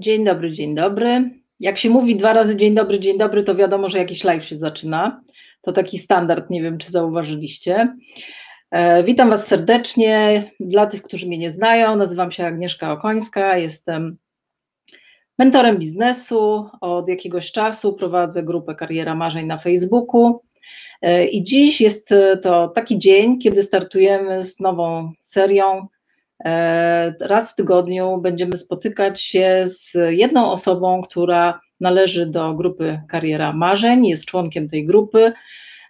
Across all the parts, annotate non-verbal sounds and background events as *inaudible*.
Dzień dobry, dzień dobry. Jak się mówi dwa razy dzień dobry, dzień dobry, to wiadomo, że jakiś live się zaczyna. To taki standard, nie wiem, czy zauważyliście. E, witam Was serdecznie. Dla tych, którzy mnie nie znają, nazywam się Agnieszka Okońska, jestem mentorem biznesu. Od jakiegoś czasu prowadzę grupę Kariera Marzeń na Facebooku. E, I dziś jest to taki dzień, kiedy startujemy z nową serią raz w tygodniu będziemy spotykać się z jedną osobą, która należy do grupy Kariera Marzeń, jest członkiem tej grupy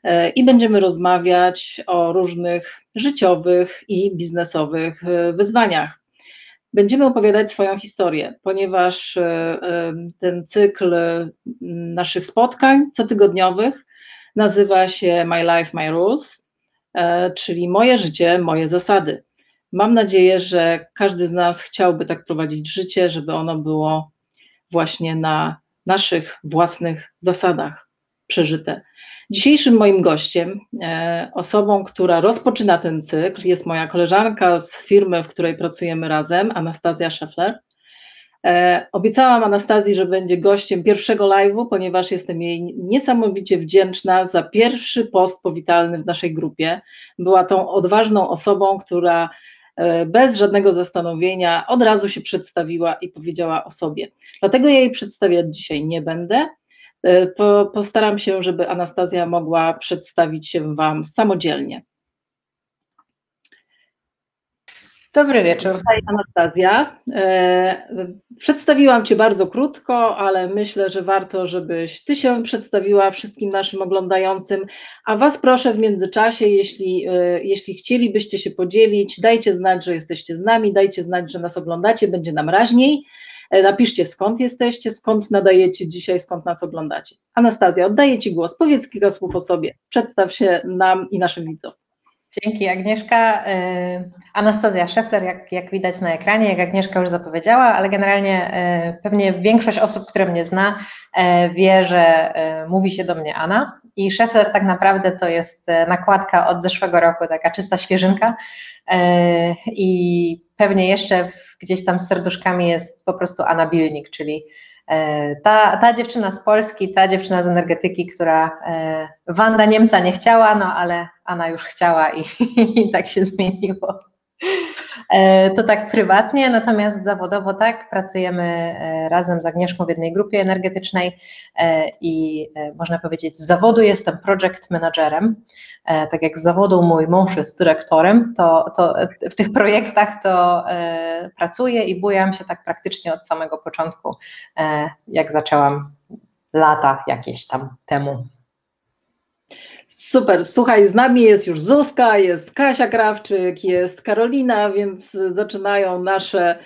e, i będziemy rozmawiać o różnych życiowych i biznesowych e, wyzwaniach. Będziemy opowiadać swoją historię, ponieważ ten cykl naszych spotkań cotygodniowych nazywa się My Life, My Rules, czyli moje życie, moje zasady. Mam nadzieję, że każdy z nas chciałby tak prowadzić życie, żeby ono było właśnie na naszych własnych zasadach przeżyte. Dzisiejszym moim gościem, e, osobą, która rozpoczyna ten cykl, jest moja koleżanka z firmy, w której pracujemy razem, Anastazja Scheffler. E, obiecałam Anastazji, że będzie gościem pierwszego live'u, ponieważ jestem jej niesamowicie wdzięczna za pierwszy post powitalny w naszej grupie. Była tą odważną osobą, która bez żadnego zastanowienia od razu się przedstawiła i powiedziała o sobie. Dlatego ja jej przedstawiać dzisiaj nie będę. E, postaram się, żeby Anastazja mogła przedstawić się Wam samodzielnie. Dobry wieczór. Anastazja. E, przedstawiłam Cię bardzo krótko, ale myślę, że warto, żebyś Ty się przedstawiła wszystkim naszym oglądającym, a Was proszę w międzyczasie, jeśli, e, jeśli chcielibyście się podzielić, dajcie znać, że jesteście z nami, dajcie znać, że nas oglądacie, będzie nam raźniej. E, napiszcie skąd jesteście, skąd nadajecie dzisiaj, skąd nas oglądacie. Anastazja, oddaję Ci głos, powiedz kilka słów o sobie, przedstaw się nam i naszym widzom. Dzięki Agnieszka. Y, Anastazja Szefler, jak, jak widać na ekranie, jak Agnieszka już zapowiedziała, ale generalnie y, pewnie większość osób, które mnie zna, y, wie, że mówi się do mnie Anna. I Szefler tak naprawdę to jest nakładka od zeszłego roku, taka czysta świeżynka. I pewnie jeszcze gdzieś tam z serduszkami jest po prostu Anna Bilnik, czyli ta, ta dziewczyna z Polski, ta dziewczyna z energetyki, która e, Wanda Niemca nie chciała, no ale Anna już chciała i, *laughs* i tak się zmieniło. E, to tak prywatnie, natomiast zawodowo tak, pracujemy e, razem z Agnieszką w jednej grupie energetycznej e, i można powiedzieć z zawodu jestem project managerem, tak jak z zawodu mój mąż jest dyrektorem, to, to w tych projektach to pracuję i bujam się tak praktycznie od samego początku, jak zaczęłam lata jakieś tam temu. Super, słuchaj, z nami jest już Zuzka, jest Kasia Krawczyk, jest Karolina, więc zaczynają nasze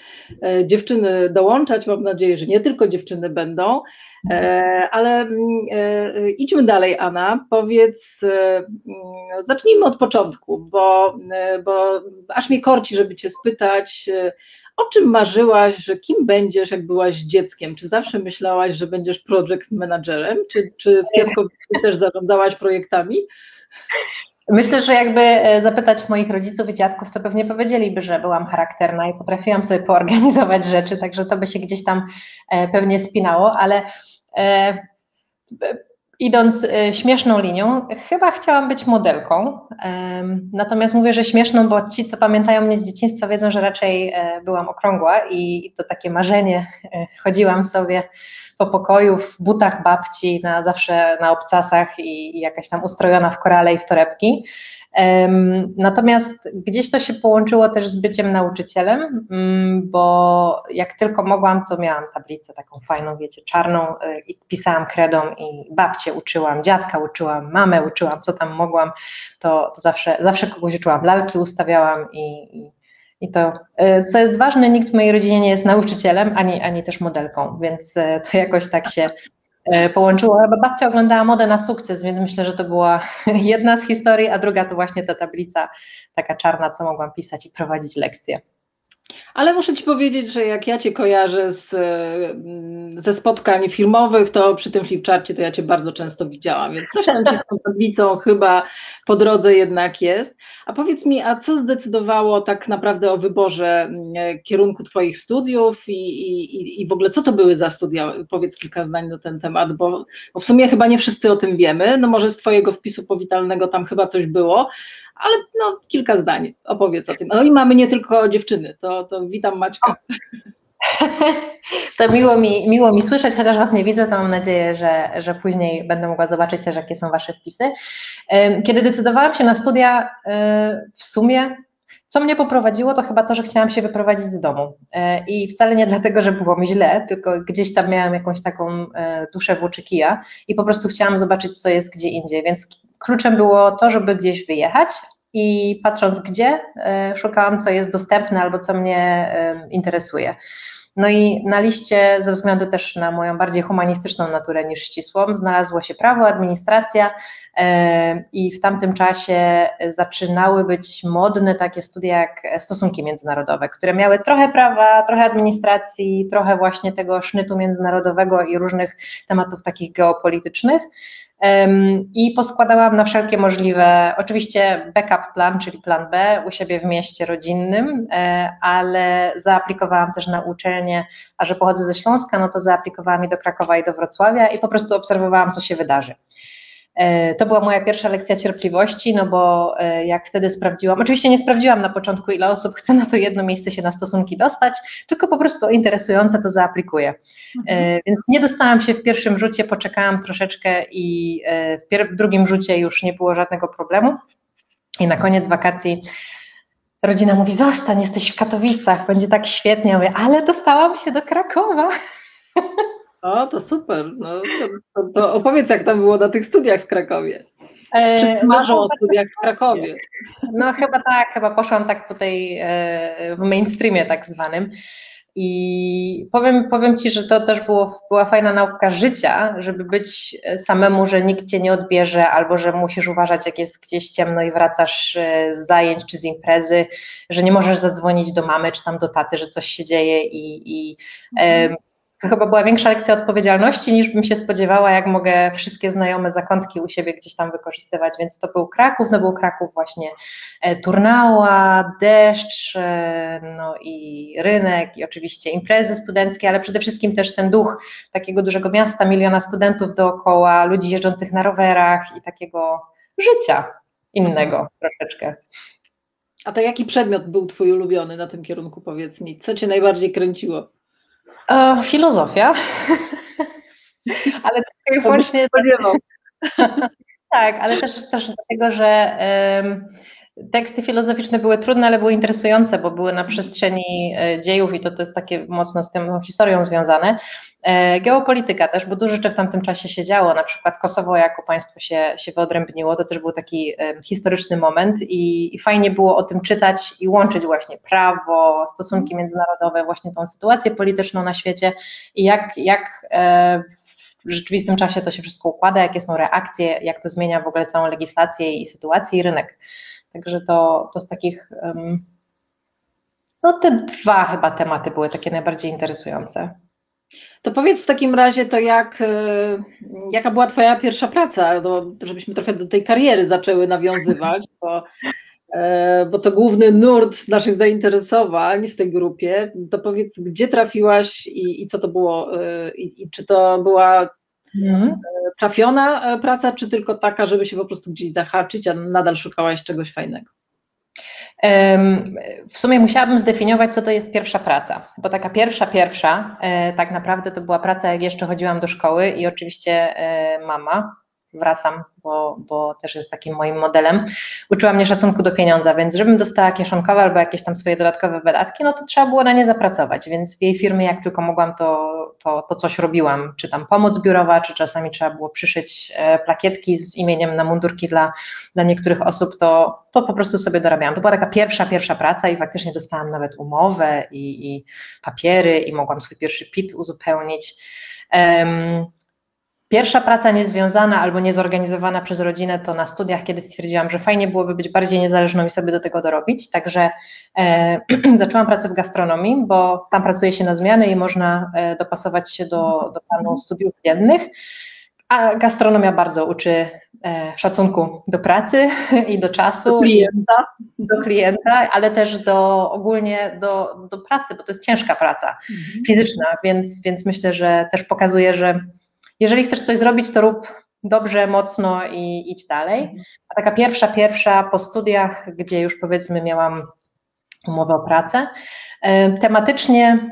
e, dziewczyny dołączać. Mam nadzieję, że nie tylko dziewczyny będą, e, ale mm, e, idźmy dalej, Anna. Powiedz, mm, zacznijmy od początku, bo, bo aż mnie korci, żeby Cię spytać, o czym marzyłaś, że kim będziesz, jak byłaś dzieckiem? Czy zawsze myślałaś, że będziesz project managerem? Czy, czy w Piaskowicy też zarządzałaś projektami? Myślę, że jakby e, zapytać moich rodziców i dziadków, to pewnie powiedzieliby, że byłam charakterna i potrafiłam sobie poorganizować *laughs* rzeczy, także to by się gdzieś tam e, pewnie spinało, ale e, idąc e, śmieszną linią, chyba chciałam być modelką. Natomiast mówię, że śmieszną, bo ci, co pamiętają mnie z dzieciństwa, wiedzą, że raczej e, byłam okrągła i to takie marzenie. E, chodziłam sobie po pokoju w butach babci, na zawsze na obcasach i, i jakaś tam ustrojona w korale i w torebki. Natomiast gdzieś to się połączyło też z byciem nauczycielem, mm, bo jak tylko mogłam, to miałam tablicę taką fajną, wiecie, czarną y, i pisałam kredą i babcię uczyłam, dziadka uczyłam, mamę uczyłam, co tam mogłam, to, to zawsze, zawsze kogoś uczyłam, lalki ustawiałam i, i i to, y, co jest ważne, nikt w mojej rodzinie nie jest nauczycielem, ani, ani też modelką, więc y, to jakoś tak się połączyło. Babcia oglądała modę na sukces, więc myślę, że to była *laughs* jedna z historii, a druga to właśnie ta tablica taka czarna, co mogłam pisać i prowadzić lekcje. Ale muszę Ci powiedzieć, że jak ja Cię kojarzę z, mm, ze spotkań filmowych, to przy tym flipcharcie to ja Cię bardzo często widziałam, więc coś tam z tą tablicą chyba po drodze jednak jest. A powiedz mi, a co zdecydowało tak naprawdę o wyborze mm, kierunku Twoich studiów i, i, i w ogóle co to były za studia? Powiedz kilka zdań na ten temat, bo, bo w sumie chyba nie wszyscy o tym wiemy, no może z Twojego wpisu powitalnego tam chyba coś było, ale no, kilka zdań opowiedz o tym. No i mamy nie tylko dziewczyny, to, to witam Maćka. *laughs* To miło mi, miło mi słyszeć, chociaż Was nie widzę, to mam nadzieję, że, że później będę mogła zobaczyć też, jakie są Wasze wpisy. Kiedy decydowałam się na studia, e, w sumie co mnie poprowadziło, to chyba to, że chciałam się wyprowadzić z domu. E, I wcale nie dlatego, że było mi źle, tylko gdzieś tam miałam jakąś taką e, duszę włóczy kija i po prostu chciałam zobaczyć, co jest gdzie indziej. Więc kluczem było to, żeby gdzieś wyjechać i patrząc gdzie, e, szukałam, co jest dostępne albo co mnie interesuje. No i na liście, ze względu też na moją bardziej humanistyczną naturę niż ścisłą, znalazło się prawo, administracja i w tamtym czasie zaczynały być modne takie studia jak stosunki międzynarodowe, które miały trochę prawa, trochę administracji, trochę właśnie tego sznytu międzynarodowego i różnych tematów takich geopolitycznych. I poskładałam na wszelkie możliwe, oczywiście backup plan, czyli plan B u siebie w mieście rodzinnym, e, ale zaaplikowałam też na uczelnię, a że pochodzę ze Śląska, no to zaaplikowałam i do Krakowa i do Wrocławia i po prostu obserwowałam, co się wydarzy. E, to była moja pierwsza lekcja cierpliwości, no bo e, jak wtedy sprawdziłam, oczywiście nie sprawdziłam na początku, ile osób chce na to jedno miejsce się na stosunki dostać, tylko po prostu interesujące to zaaplikuję. E, mhm. Więc nie dostałam się w pierwszym rzucie, poczekałam troszeczkę i w, w drugim rzucie już nie było żadnego problemu. I na koniec wakacji rodzina mówi: Zostań, jesteś w Katowicach, będzie tak świetnie. Ja mówię, ale dostałam się do Krakowa. *laughs* O, to super. No, to, to, opowiedz, jak tam było na tych studiach w Krakowie. E, Czy marzą no, o studiach w Krakowie? No chyba tak, chyba poszłam tak tej, e, w mainstreamie tak zwanym. I powiem, powiem Ci, że to też było, była fajna nauka życia, żeby być samemu, że nikt Cię nie odbierze, albo że musisz uważać, jak jest gdzieś ciemno i wracasz e, z zajęć czy z imprezy, że nie możesz zadzwonić do mamy czy tam do taty, że coś się dzieje i, i mhm. To chyba była większa lekcja odpowiedzialności niż bym się spodziewała, jak mogę wszystkie znajome zakątki u siebie gdzieś tam wykorzystywać, więc to był Kraków, no był Kraków właśnie e, Turnała, deszcz, e, no i rynek i oczywiście imprezy studenckie, ale przede wszystkim też ten duch takiego dużego miasta, miliona studentów dookoła, ludzi jeżdżących na rowerach i takiego życia innego troszeczkę. A to jaki przedmiot był Twój ulubiony na tym kierunku, powiedz mi? Co Cię najbardziej kręciło? E, filozofia. *laughs* ale tutaj właśnie. *laughs* tak, ale też, też dlatego, że teksty filozoficzne były trudne, ale były interesujące, bo były na przestrzeni e, dziejów i to, to jest takie mocno z tym historią związane. E, geopolityka też, bo dużo rzeczy w tamtym czasie się działo, na przykład Kosowo jako państwo się, się wyodrębniło, to też był taki historyczny moment i, i fajnie było o tym czytać i łączyć właśnie prawo, stosunki międzynarodowe, właśnie tą sytuację polityczną na świecie i jak, jak e, w rzeczywistym czasie to się wszystko układa, jakie są reakcje, jak to zmienia w ogóle całą legislację i sytuację i rynek. Także to, to z takich, no te dwa chyba tematy były takie najbardziej interesujące. To powiedz w takim razie to jak, e, jaka była Twoja pierwsza praca, no, żebyśmy trochę do tej kariery zaczęły nawiązywać, *laughs* bo, e, bo to główny nurt naszych zainteresowań w tej grupie. To powiedz, gdzie trafiłaś i, i co to było, e, i, i czy to była mhm. trafiona praca, czy tylko taka, żeby się po prostu gdzieś zahaczyć, a nadal szukałaś czegoś fajnego? W sumie musiałabym zdefiniować, co to jest pierwsza praca, bo taka pierwsza, pierwsza, e, tak naprawdę to była praca, jak jeszcze chodziłam do szkoły i oczywiście e, mama, wracam, bo, bo też jest takim moim modelem, uczyła mnie szacunku do pieniądza, więc żebym dostała kieszonkowe albo jakieś tam swoje dodatkowe wydatki, no to trzeba było na nie zapracować, więc w jej firmie jak tylko mogłam, to, to, to coś robiłam, czy tam pomoc biurowa, czy czasami trzeba było przyszyć e, plakietki z imieniem na mundurki dla, dla niektórych osób, to, to po prostu sobie dorabiałam. To była taka pierwsza, pierwsza praca i faktycznie dostałam nawet umowę i, i papiery i mogłam swój pierwszy PIT uzupełnić. Pierwsza praca niezwiązana albo niezorganizowana przez rodzinę to na studiach, kiedy stwierdziłam, że fajnie byłoby być bardziej niezależną i sobie do tego dorobić. Także e, *clears throat* zaczęłam pracę w gastronomii, bo tam pracuje się na zmiany i można e, dopasować się do, do planu studiów dziennych. A gastronomia bardzo uczy e, szacunku do pracy *laughs* i do czasu. Do klienta. Do klienta, ale też do ogólnie do, do pracy, bo to jest ciężka praca mhm. fizyczna, więc, więc myślę, że też pokazuje, że jeżeli chcesz coś zrobić, to rób dobrze, mocno i idź dalej. A taka pierwsza, pierwsza po studiach, gdzie już powiedzmy miałam umowę o pracę, e, tematycznie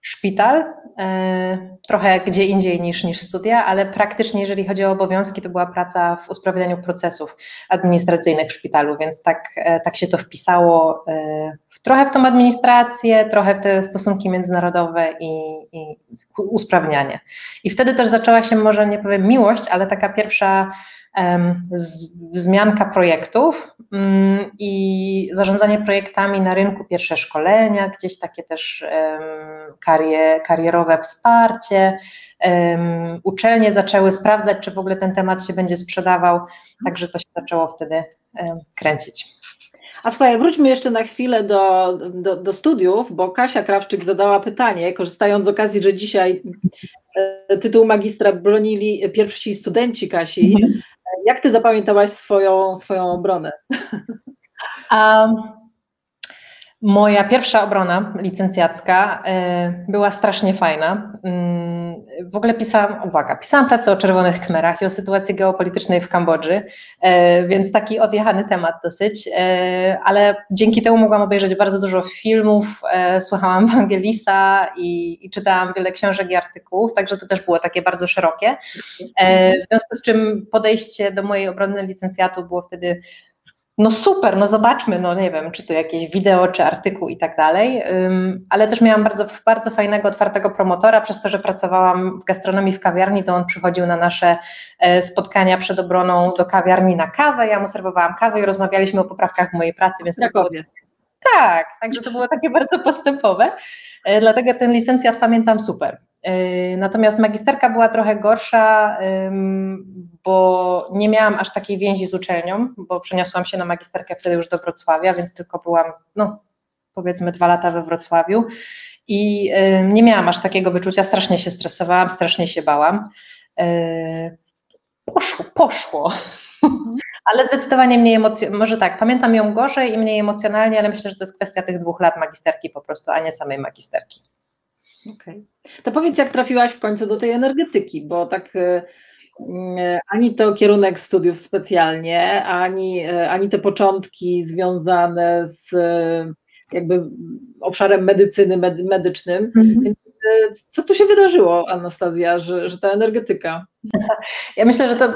szpital, e, trochę gdzie indziej niż, niż studia, ale praktycznie jeżeli chodzi o obowiązki, to była praca w usprawnianiu procesów administracyjnych w szpitalu, więc tak, e, tak się to wpisało trochę w tą administrację, trochę w te stosunki międzynarodowe i, i usprawnianie. I wtedy też zaczęła się może nie powiem miłość, ale taka pierwsza wzmianka projektów mm, i zarządzanie projektami na rynku, pierwsze szkolenia, gdzieś takie też karier, karierowe wsparcie. Uczelnie zaczęły sprawdzać, czy w ogóle ten temat się będzie sprzedawał, także to się zaczęło wtedy kręcić. A słuchaj, wróćmy jeszcze na chwilę do, do, do, studiów, bo Kasia Krawczyk zadała pytanie, korzystając z okazji, że dzisiaj e, tytuł magistra bronili pierwsi studenci Kasi. Mhm. Jak ty zapamiętałaś swoją, swoją obronę? Moja pierwsza obrona licencjacka y, była strasznie fajna. W ogóle pisałam, uwaga, pisałam pracę o czerwonych kmerach i o sytuacji geopolitycznej w Kambodży, y, więc taki odjechany temat dosyć, ale dzięki temu mogłam obejrzeć bardzo dużo filmów, słuchałam *laughs* Ewangelista i, i czytałam wiele książek i artykułów, także to też było takie bardzo szerokie. W związku z czym podejście do mojej obrony licencjatu było wtedy no super, no zobaczmy, no nie wiem, czy to jakieś wideo, czy artykuł i tak dalej, ale też miałam bardzo, bardzo fajnego, otwartego promotora, przez to, że pracowałam w gastronomii w kawiarni, to on przychodził na nasze e, spotkania przed obroną do kawiarni na kawę, ja mu serwowałam kawę i rozmawialiśmy o poprawkach mojej pracy, więc było, tak, także to było takie *laughs* bardzo postępowe, e, dlatego ten licencjat pamiętam super. E, natomiast magisterka była trochę gorsza, bo nie miałam aż takiej więzi z uczelnią, bo przeniosłam się na magisterkę wtedy już do Wrocławia, więc tylko byłam, no powiedzmy dwa lata we Wrocławiu i nie miałam aż takiego wyczucia, strasznie się stresowałam, strasznie się bałam. E, poszło, poszło. *laughs* Ale zdecydowanie mniej emocjonalnie, może tak, pamiętam ją gorzej i mniej emocjonalnie, ale myślę, że to jest kwestia tych dwóch lat magisterki po prostu, a nie samej magisterki. Okej. Okay. To powiedz, jak trafiłaś w końcu do tej energetyki, bo tak e, mm, ani to kierunek studiów specjalnie, ani, e, ani te początki związane z e, jakby obszarem medycyny, medy, medycznym. Mhm. Co tu się wydarzyło, Anastazja, że, że ta energetyka? Ja myślę, że to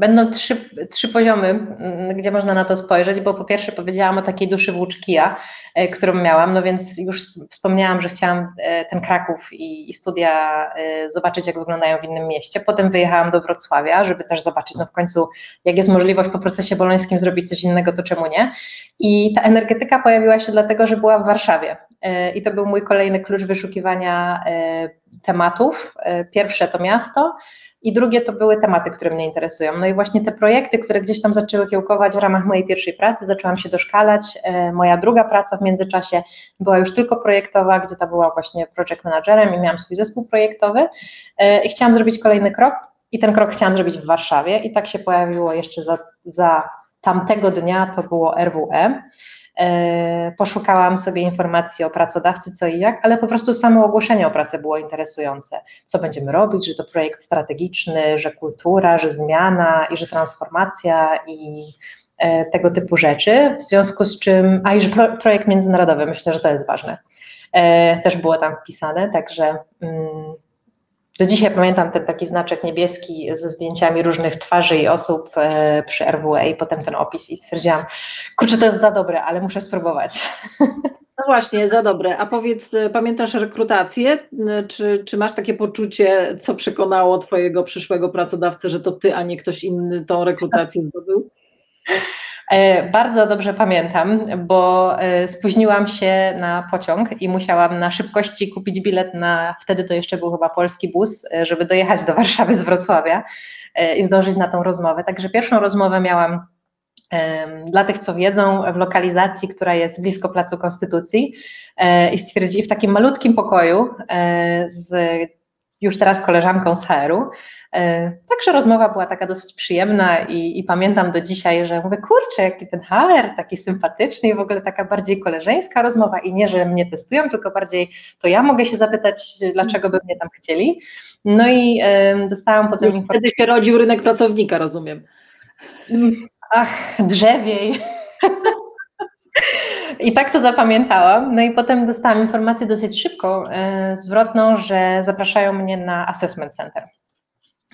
będą trzy, trzy poziomy, gdzie można na to spojrzeć, bo po pierwsze powiedziałam o takiej duszy włóczkija, E, którą miałam, no więc już wspomniałam, że chciałam e, ten Kraków i, i, studia e, zobaczyć, jak wyglądają w innym mieście. Potem wyjechałam do Wrocławia, żeby też zobaczyć, no w końcu, jak jest możliwość po procesie bolońskim zrobić coś innego, to czemu nie? I ta energetyka pojawiła się dlatego, że była w Warszawie. I to był mój kolejny klucz wyszukiwania tematów. Pierwsze to miasto, i drugie to były tematy, które mnie interesują. No i właśnie te projekty, które gdzieś tam zaczęły kiełkować w ramach mojej pierwszej pracy, zaczęłam się doszkalać. E, moja druga praca w międzyczasie była już tylko projektowa, gdzie ta była właśnie project managerem i miałam swój zespół projektowy e, i chciałam zrobić kolejny krok i ten krok chciałam zrobić w Warszawie i tak się pojawiło jeszcze za, za tamtego dnia, to było RWE. E, poszukałam sobie informacji o pracodawcy, co i jak, ale po prostu samo ogłoszenie o pracę było interesujące. Co będziemy robić, że to projekt strategiczny, że kultura, że zmiana i że transformacja i e, tego typu rzeczy, w związku z czym, a i że projekt międzynarodowy, myślę, że to jest ważne. E, też było tam wpisane, także mm, do dzisiaj pamiętam ten taki znaczek niebieski ze zdjęciami różnych twarzy i osób e, przy RWE i potem ten opis i stwierdziłam, kurczę, to jest za dobre, ale muszę spróbować. *laughs* No właśnie, za dobre. A powiedz, e, pamiętasz rekrutację? Czy, czy masz takie poczucie, co przekonało Twojego przyszłego pracodawcę, że to Ty, a nie ktoś inny tą rekrutację *laughs* zdobył? E, bardzo dobrze pamiętam, bo e, spóźniłam się na pociąg i musiałam na szybkości kupić bilet na, wtedy to jeszcze był chyba polski bus, e, żeby dojechać do Warszawy z Wrocławia i zdążyć na tą rozmowę. Także pierwszą rozmowę miałam dla tych, co wiedzą, w lokalizacji, która jest blisko Placu Konstytucji i stwierdzili w takim malutkim pokoju z już teraz koleżanką z HR-u, E, także rozmowa była taka dosyć przyjemna i, i, pamiętam do dzisiaj, że mówię, kurczę, jaki ten HR, taki sympatyczny i w ogóle taka bardziej koleżeńska rozmowa i nie, że mnie testują, tylko bardziej to ja mogę się zapytać, dlaczego by mnie tam chcieli. No i y, dostałam potem informację. Wtedy się rodził rynek pracownika, rozumiem. Ach, drzewiej. I tak to zapamiętałam. No i potem dostałam informację dosyć szybko, y, zwrotną, że zapraszają mnie na assessment center.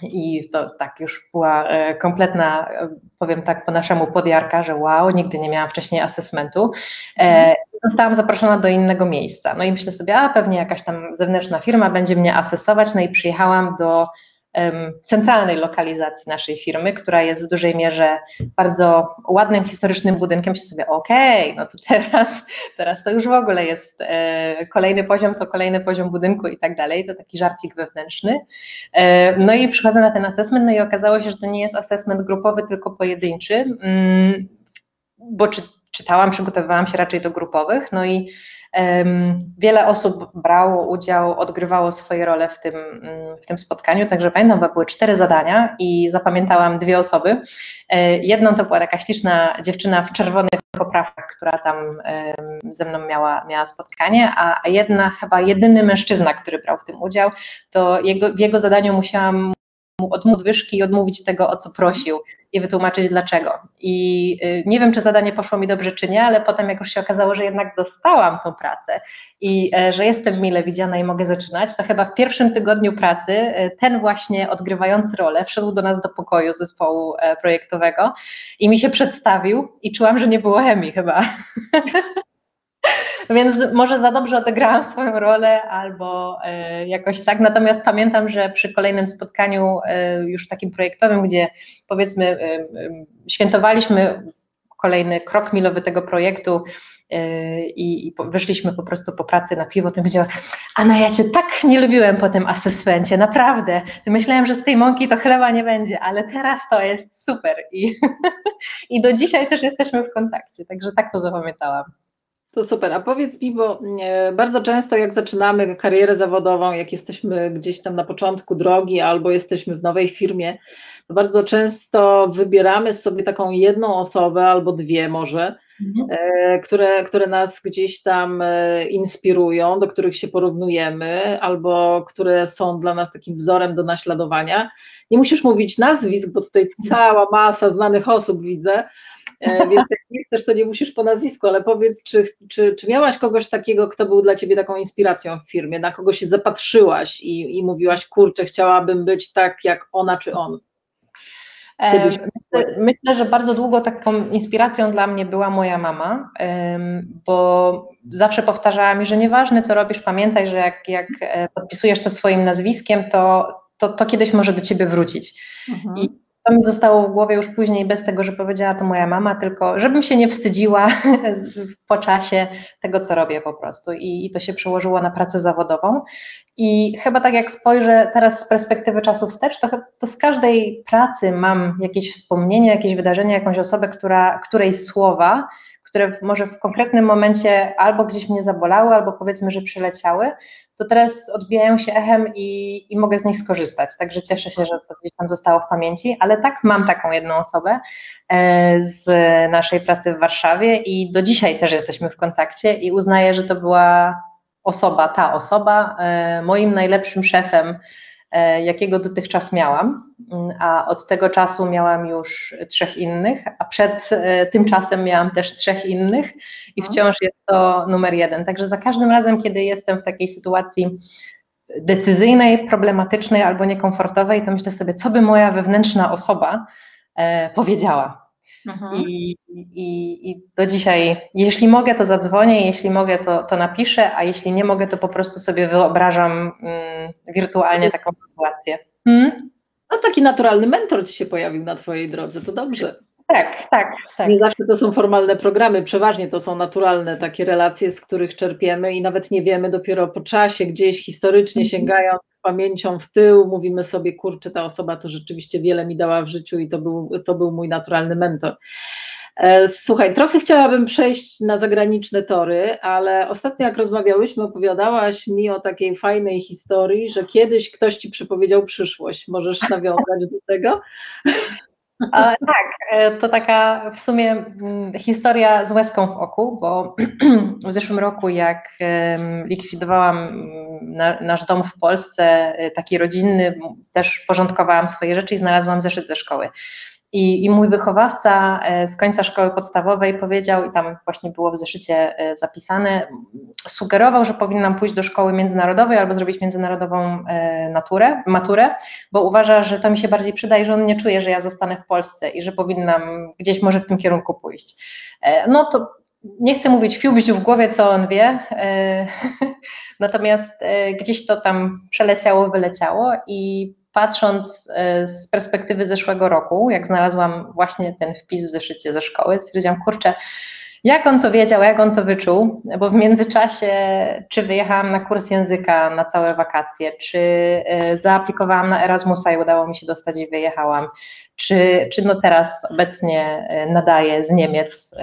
I to tak już była e, kompletna, e, powiem tak po naszemu podjarka, że wow, nigdy nie miałam wcześniej asesmentu. E, mhm. Zostałam zaproszona do innego miejsca. No i myślę sobie, a pewnie jakaś tam zewnętrzna firma będzie mnie asesować. No i przyjechałam do centralnej lokalizacji naszej firmy, która jest w dużej mierze bardzo ładnym, historycznym budynkiem, się sobie, okej, okay, no to teraz, teraz to już w ogóle jest e, kolejny poziom, to kolejny poziom budynku i tak dalej, to taki żarcik wewnętrzny. E, no i przychodzę na ten assessment, no i okazało się, że to nie jest assessment grupowy, tylko pojedynczy, mm, bo czy, czytałam, przygotowywałam się raczej do grupowych, no i Wiele osób brało udział, odgrywało swoje role w tym, w tym spotkaniu, także pamiętam, że były cztery zadania i zapamiętałam dwie osoby. E, jedną to była taka śliczna dziewczyna w czerwonych poprawkach, która tam ze mną miała, miała spotkanie, a jedna, chyba jedyny mężczyzna, który brał w tym udział, to jego, w jego zadaniu musiałam mu odmówić wyżki i odmówić tego, o co prosił i wytłumaczyć dlaczego. I y, nie wiem, czy zadanie poszło mi dobrze, czy nie, ale potem, jak już się okazało, że jednak dostałam tą pracę i e, że jestem mile widziana i mogę zaczynać, to chyba w pierwszym tygodniu pracy e, ten właśnie odgrywający rolę wszedł do nas do pokoju zespołu e, projektowego i mi się przedstawił i czułam, że nie było chemii chyba. *laughs* Więc może za dobrze odegrałam swoją rolę albo e, jakoś tak. Natomiast pamiętam, że przy kolejnym spotkaniu e, już takim projektowym, gdzie powiedzmy e, świętowaliśmy kolejny krok milowy tego projektu, i, wyszliśmy po prostu po pracy na piwo, to powiedziała, Anna, ja Cię tak nie lubiłem po tym asystencie, naprawdę. Myślałem, że z tej mąki to chleba nie będzie, ale teraz to jest super. I, *laughs* i do dzisiaj też jesteśmy w kontakcie, także tak to zapamiętałam. To super. A powiedz mi, bo e, bardzo często jak zaczynamy karierę zawodową, jak jesteśmy gdzieś tam na początku drogi albo jesteśmy w nowej firmie, to bardzo często wybieramy sobie taką jedną osobę albo dwie może, mhm. E, które, które nas gdzieś tam e, inspirują, do których się porównujemy albo które są dla nas takim wzorem do naśladowania. Nie musisz mówić nazwisk, bo tutaj cała masa znanych osób widzę, więc jak nie chcesz, to nie musisz po nazwisku, ale powiedz, czy, czy, czy miałaś kogoś takiego, kto był dla ciebie taką inspiracją w firmie, na kogo się zapatrzyłaś i, i mówiłaś, kurczę, chciałabym być tak jak ona czy on? Myślę, myślę, że bardzo długo taką inspiracją dla mnie była moja mama, bo zawsze powtarzała mi, że nieważne co robisz, pamiętaj, że jak, jak e, podpisujesz to swoim nazwiskiem, to, to, to kiedyś może do ciebie wrócić. Mhm. I to mi zostało w głowie już później bez tego, że powiedziała to moja mama, tylko żebym się nie wstydziła *laughs* po czasie tego, co robię po prostu. I, I, to się przełożyło na pracę zawodową. I chyba tak jak spojrzę teraz z perspektywy czasu wstecz, to, to z każdej pracy mam jakieś wspomnienie, jakieś wydarzenie, jakąś osobę, która, której słowa, które może w konkretnym momencie albo gdzieś mnie zabolały, albo powiedzmy, że przyleciały, to teraz odbijają się echem i, i mogę z nich skorzystać. Także cieszę się, że to gdzieś tam zostało w pamięci, ale tak, mam taką jedną osobę e, z naszej pracy w Warszawie i do dzisiaj też jesteśmy w kontakcie i uznaję, że to była osoba, ta osoba, e, moim najlepszym szefem jakiego dotychczas miałam, mm, a od tego czasu miałam już trzech innych, a przed e, tym czasem miałam też trzech innych i mhm. wciąż jest to numer jeden. Także za każdym razem, kiedy jestem w takiej sytuacji decyzyjnej, problematycznej albo niekomfortowej, to myślę sobie, co by moja wewnętrzna osoba e, powiedziała. I, i, I do dzisiaj, jeśli mogę, to zadzwonię, jeśli mogę, to, to napiszę, a jeśli nie mogę, to po prostu sobie wyobrażam mm, wirtualnie taką sytuację. Hmm? A taki naturalny mentor ci się pojawił na Twojej drodze, to dobrze. Tak, tak, tak. Nie zawsze to są formalne programy, przeważnie to są naturalne takie relacje, z których czerpiemy i nawet nie wiemy dopiero po czasie, gdzieś historycznie mhm. sięgając pamięcią w tył, mówimy sobie, kurczę, ta osoba to rzeczywiście wiele mi dała w życiu i to był, to był mój naturalny mentor. E, słuchaj, trochę chciałabym przejść na zagraniczne tory, ale ostatnio jak rozmawiałyśmy, opowiadałaś mi o takiej fajnej historii, że kiedyś ktoś ci przepowiedział przyszłość. Możesz nawiązać do tego? *laughs* A, tak, e, to taka w sumie mm, historia z łezką w oku, bo *clears throat* w zeszłym roku jak likwidowałam mm, nasz dom w Polsce, e, taki rodzinny, też porządkowałam swoje rzeczy i znalazłam zeszyt ze szkoły. I, I, mój wychowawca e, z końca szkoły podstawowej powiedział, i tam właśnie było w zeszycie e, zapisane, sugerował, że powinnam pójść do szkoły międzynarodowej albo zrobić międzynarodową e, naturę, maturę, bo uważa, że to mi się bardziej przyda i że on nie czuje, że ja zostanę w Polsce i że powinnam gdzieś może w tym kierunku pójść. No to nie chcę mówić fiubziu w głowie, co on wie, *laughs* natomiast gdzieś to tam przeleciało, wyleciało i patrząc e, z perspektywy zeszłego roku, jak znalazłam właśnie ten wpis w zeszycie ze szkoły, stwierdziłam, kurczę, jak on to wiedział, jak on to wyczuł, bo w międzyczasie czy wyjechałam na kurs języka na całe wakacje, czy e, zaaplikowałam na Erasmusa i udało mi się dostać i wyjechałam, czy, czy no teraz obecnie e, nadaję z Niemiec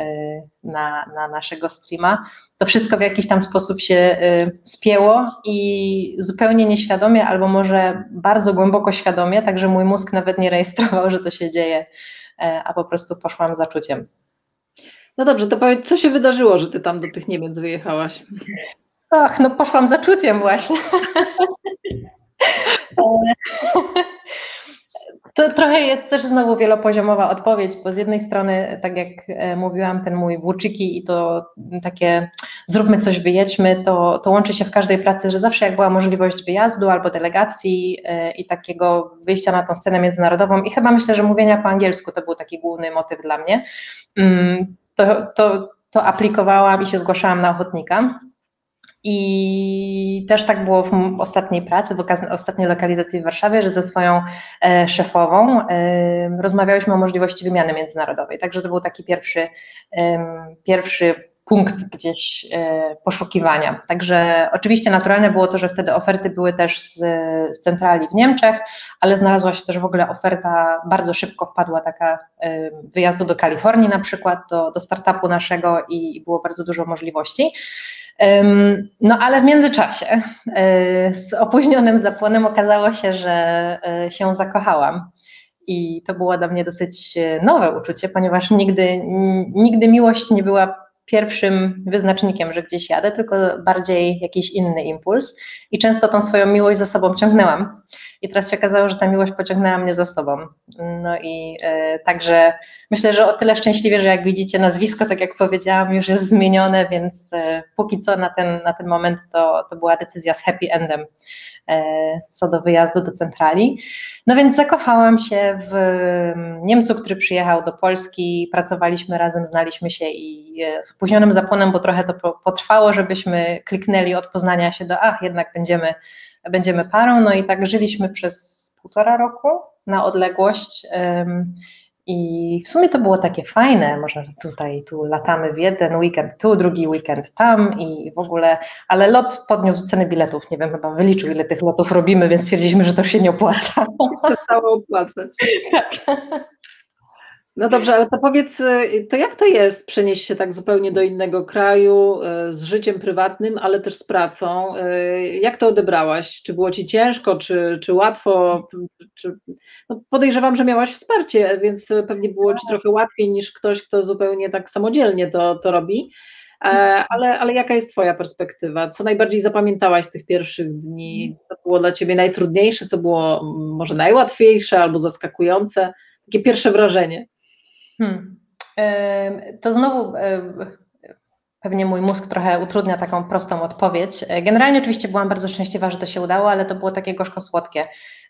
na, na naszego streama, to wszystko w jakiś tam sposób się spięło i zupełnie nieświadomie, albo może bardzo głęboko świadomie, także mój mózg nawet nie rejestrował, *laughs* że to się dzieje, e, a po prostu poszłam za czuciem. No dobrze, to powiedz, co się wydarzyło, że ty tam do tych Niemiec wyjechałaś? Ach, no poszłam za czuciem właśnie. To trochę jest też znowu wielopoziomowa odpowiedź, bo z jednej strony, tak jak e, mówiłam, ten mój włóczyki i to takie zróbmy coś, wyjedźmy, to, to łączy się w każdej pracy, że zawsze jak była możliwość wyjazdu albo delegacji e, i takiego wyjścia na tą scenę międzynarodową i chyba myślę, że mówienia po angielsku to był taki główny motyw dla mnie, mm, to, to, to aplikowałam i się zgłaszałam na ochotnika. I też tak było w ostatniej pracy, w ostatniej lokalizacji w Warszawie, że ze swoją e, szefową e, rozmawiałyśmy o możliwości wymiany międzynarodowej. Także to był taki pierwszy, e, pierwszy punkt gdzieś e, poszukiwania. Także oczywiście naturalne było to, że wtedy oferty były też z, z centrali w Niemczech, ale znalazła się też w ogóle oferta, bardzo szybko wpadła taka e, wyjazdu do Kalifornii na przykład, do, do startupu naszego i, było bardzo dużo możliwości. No ale w międzyczasie e, z opóźnionym zapłonem okazało się, że się zakochałam. I to było dla mnie dosyć nowe uczucie, ponieważ nigdy, nigdy miłość nie była pierwszym wyznacznikiem, że gdzieś jadę, tylko bardziej jakiś inny impuls. I często tą swoją miłość za sobą ciągnęłam. I teraz się okazało, że ta miłość pociągnęła mnie za sobą. No i e, także myślę, że o tyle szczęśliwie, że jak widzicie nazwisko, tak jak powiedziałam, już jest zmienione, więc e, póki co na ten, na ten moment to, to była decyzja z happy endem co do wyjazdu do centrali. No więc zakochałam się w Niemcu, który przyjechał do Polski, pracowaliśmy razem, znaliśmy się i e, z opóźnionym zapłonem, bo trochę to potrwało, żebyśmy kliknęli od poznania się do, ach, jednak będziemy będziemy parą. No i tak żyliśmy przez półtora roku na odległość. I w sumie to było takie fajne, można tutaj, tu latamy w jeden weekend tu, drugi weekend tam i w ogóle, ale lot podniósł ceny biletów, nie wiem, chyba wyliczył ile tych lotów robimy, więc stwierdziliśmy, że to się nie opłaca. Przestało opłacać. *laughs* Tak. No dobrze, ale to powiedz, y, to jak to jest przenieść się tak zupełnie do innego kraju y, z życiem prywatnym, ale też z pracą? Y, jak to odebrałaś? Czy było ci ciężko, czy, czy łatwo? Czy, no podejrzewam, że miałaś wsparcie, więc pewnie było ci trochę łatwiej niż ktoś, kto zupełnie tak samodzielnie to, to robi. E, ale, ale jaka jest Twoja perspektywa? Co najbardziej zapamiętałaś z tych pierwszych dni? Co było dla Ciebie najtrudniejsze, co było może najłatwiejsze albo zaskakujące? Takie pierwsze wrażenie. Hmm. To znowu pewnie mój mózg trochę utrudnia taką prostą odpowiedź. E, generalnie oczywiście byłam bardzo szczęśliwa, że to się udało, ale to było takie gorzko-słodkie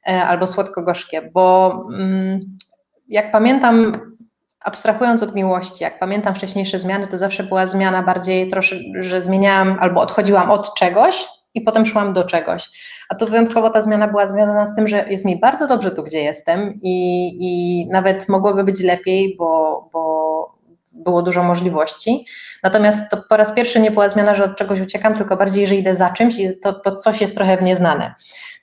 e, albo słodko-gorzkie, bo mm, jak pamiętam, abstrahując od miłości, jak pamiętam wcześniejsze zmiany, to zawsze była zmiana bardziej troszkę, że zmieniałam albo odchodziłam od czegoś, i potem szłam do czegoś. A tu wyjątkowo ta zmiana była związana z tym, że jest mi bardzo dobrze tu, gdzie jestem i, i nawet mogłoby być lepiej, bo, bo było dużo możliwości. Natomiast to po raz pierwszy nie była zmiana, że od czegoś uciekam, tylko bardziej, że idę za czymś i to, to coś jest trochę w nieznane.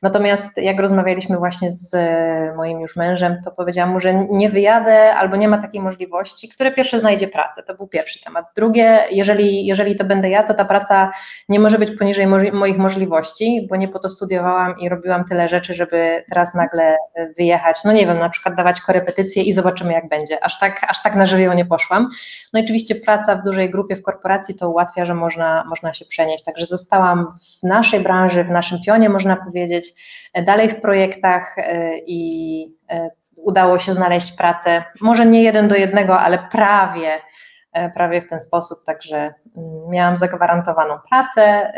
Natomiast jak rozmawialiśmy właśnie z e, moim już mężem, to powiedziałam mu, że nie wyjadę albo nie ma takiej możliwości, które pierwsze znajdzie pracę. To był pierwszy temat. Drugie, jeżeli, jeżeli to będę ja, to ta praca nie może być poniżej moich możliwości, bo nie po to studiowałam i robiłam tyle rzeczy, żeby teraz nagle wyjechać. No nie wiem, na przykład dawać korepetycje i zobaczymy jak będzie. Aż tak, aż tak na żywioł nie poszłam. No i oczywiście praca w dużej grupie w korporacji to ułatwia, że można, można się przenieść. Także zostałam w naszej branży, w naszym pionie, można powiedzieć, dalej w projektach e, i e, udało się znaleźć pracę, może nie jeden do jednego, ale prawie, e, prawie w ten sposób, także mm, miałam zagwarantowaną pracę,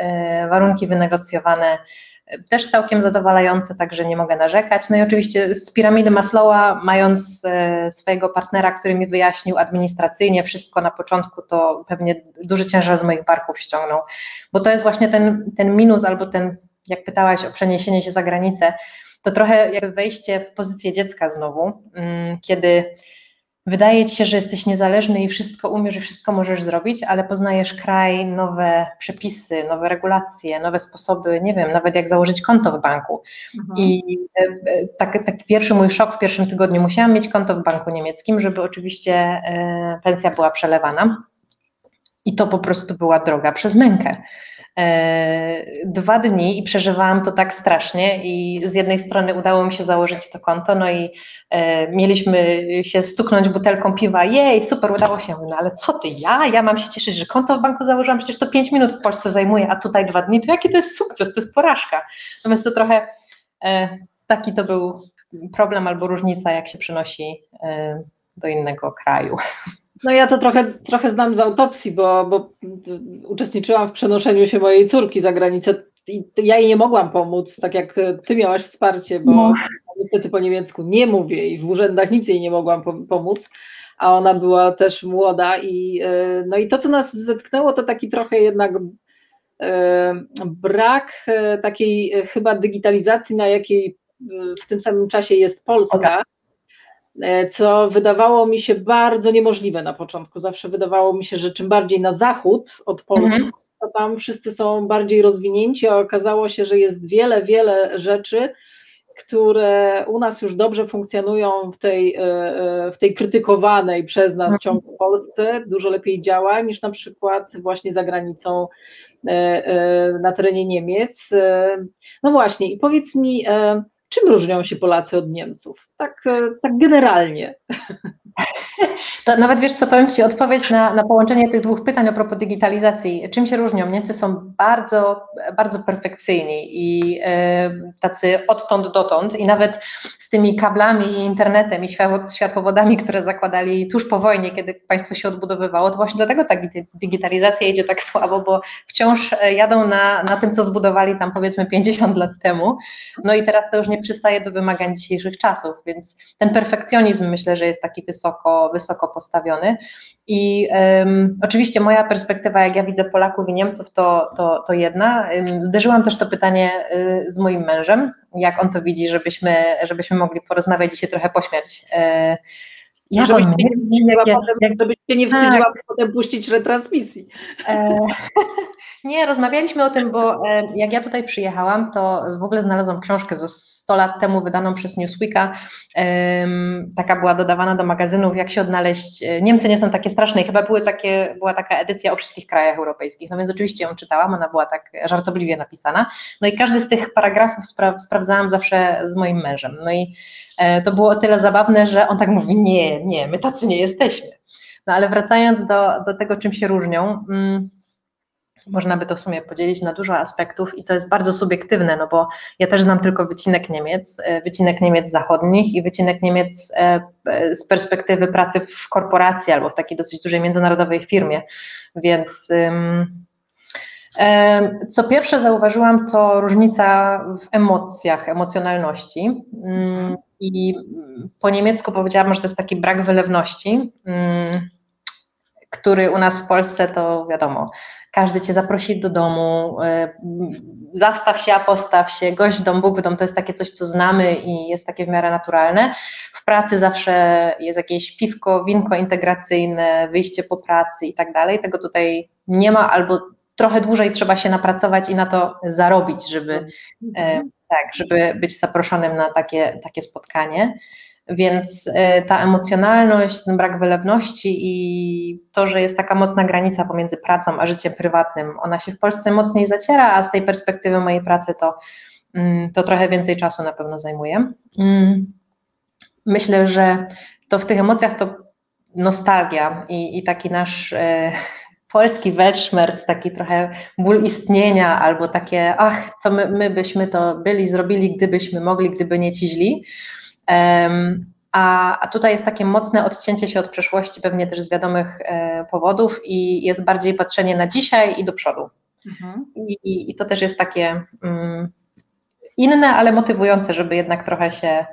warunki wynegocjowane, też całkiem zadowalające, także nie mogę narzekać. No i oczywiście z piramidy Maslowa, mając swojego partnera, który mi wyjaśnił administracyjnie wszystko na początku, to pewnie duży ciężar z moich barków ściągnął, bo to jest właśnie ten, ten minus albo ten jak pytałaś o przeniesienie się za granicę, to trochę jakby wejście w pozycję dziecka znowu, mm, kiedy wydaje ci się, że jesteś niezależny i wszystko umiesz i wszystko możesz zrobić, ale poznajesz kraj, nowe przepisy, nowe regulacje, nowe sposoby, nie wiem, nawet jak założyć konto w banku. Mhm. I e, tak, taki pierwszy mój szok w pierwszym tygodniu, musiałam mieć konto w banku niemieckim, żeby oczywiście e, pensja była przelewana. I to po prostu była droga przez mękę. E, dwa dni i przeżywałam to tak strasznie i z jednej strony udało mi się założyć to konto, no i e, mieliśmy się stuknąć butelką piwa, jej, super, udało się, no ale co ty, ja? Ja mam się cieszyć, że konto w banku założyłam, przecież to pięć minut w Polsce zajmuje, a tutaj dwa dni, to jaki to jest sukces, to jest porażka. Natomiast to trochę e, taki to był problem albo różnica, jak się przenosi do innego kraju. No ja to trochę, trochę znam z autopsji, bo, bo uczestniczyłam w przenoszeniu się mojej córki za granicę i ja jej nie mogłam pomóc, tak jak ty miałaś wsparcie, bo no. niestety po niemiecku nie mówię i w urzędach nic jej nie mogłam pomóc, a ona była też młoda i e, no i to, co nas zetknęło, to taki trochę jednak e, brak e, takiej chyba digitalizacji, na jakiej w tym samym czasie jest Polska co wydawało mi się bardzo niemożliwe na początku. Zawsze wydawało mi się, że czym bardziej na zachód od Polski, mhm. to tam wszyscy są bardziej rozwinięci, a okazało się, że jest wiele, wiele rzeczy, które u nas już dobrze funkcjonują w tej, e, e, w tej krytykowanej przez nas mhm. ciągle Polsce, dużo lepiej działa niż na przykład właśnie za granicą na terenie Niemiec. No właśnie, i powiedz mi, czym różnią się Polacy od Niemców? Tak, tak generalnie. To nawet wiesz co, powiem Ci odpowiedź na, na połączenie tych dwóch pytań a propos digitalizacji. Czym się różnią? Niemcy są bardzo, bardzo perfekcyjni i e, tacy odtąd dotąd i nawet z tymi kablami i internetem i światłowodami, które zakładali tuż po wojnie, kiedy państwo się odbudowywało, to właśnie dlatego ta digitalizacja idzie tak słabo, bo wciąż e, jadą na, na tym, co zbudowali tam powiedzmy 50 lat temu. No i teraz to już nie przystaje do wymagań dzisiejszych czasów, więc ten perfekcjonizm myślę, że jest taki wysoko, wysoko postawiony. I um, oczywiście moja perspektywa, jak ja widzę Polaków i Niemców, to, to, to jedna. Zderzyłam też to pytanie y, z moim mężem, jak on to widzi, żebyśmy, żebyśmy mogli porozmawiać i się trochę pośmiać. Y, ja żebyś nie, nie, nie, żebyś się nie wstydziła tak. potem puścić retransmisji. E, *laughs* nie, rozmawialiśmy o tym, bo e, jak ja tutaj przyjechałam, to w ogóle znalazłam książkę ze 100 lat temu wydaną przez Newsweeka. Taka była dodawana do magazynów, jak się odnaleźć. E, Niemcy nie są takie straszne i chyba były takie, była taka edycja o wszystkich krajach europejskich. No więc oczywiście ją czytałam, ona była tak żartobliwie napisana. No i każdy z tych paragrafów spra sprawdzałam zawsze z moim mężem. No i E, to było o tyle zabawne, że on tak mówi, nie, nie, my tacy nie jesteśmy. No ale wracając do, do tego, czym się różnią, mm, można by to w sumie podzielić na dużo aspektów i to jest bardzo subiektywne, no bo ja też znam tylko wycinek Niemiec, e, wycinek Niemiec zachodnich i wycinek Niemiec e, z perspektywy pracy w korporacji albo w takiej dosyć dużej międzynarodowej firmie, więc co pierwsze zauważyłam to różnica w emocjach, emocjonalności. I po niemiecku powiedziałam, że to jest taki brak wylewności, mm, który u nas w Polsce to wiadomo, każdy cię zaprosi do domu, e, zastaw się, a postaw się, gość w dom, Bóg w dom, to jest takie coś, co znamy i jest takie w miarę naturalne. W pracy zawsze jest jakieś piwko, winko integracyjne, wyjście po pracy i tak dalej. Tego tutaj nie ma, albo trochę dłużej trzeba się napracować i na to zarobić, żeby, mhm. Tak, żeby być zaproszonym na takie, takie spotkanie. Więc e, ta emocjonalność, ten brak wylewności i to, że jest taka mocna granica pomiędzy pracą a życiem prywatnym, ona się w Polsce mocniej zaciera, a z tej perspektywy mojej pracy to, mm, to trochę więcej czasu na pewno zajmuje. Mm. Myślę, że to w tych emocjach to nostalgia i, i taki nasz e, polski weltschmerz, taki trochę ból istnienia albo takie, ach, co my, my byśmy to byli, zrobili, gdybyśmy mogli, gdyby nie ci źli. A, a tutaj jest takie mocne odcięcie się od przeszłości, pewnie też z wiadomych e, powodów, i jest bardziej patrzenie na dzisiaj i do przodu. Mhm. I, I, to też jest takie um, inne, ale motywujące, żeby jednak trochę się um,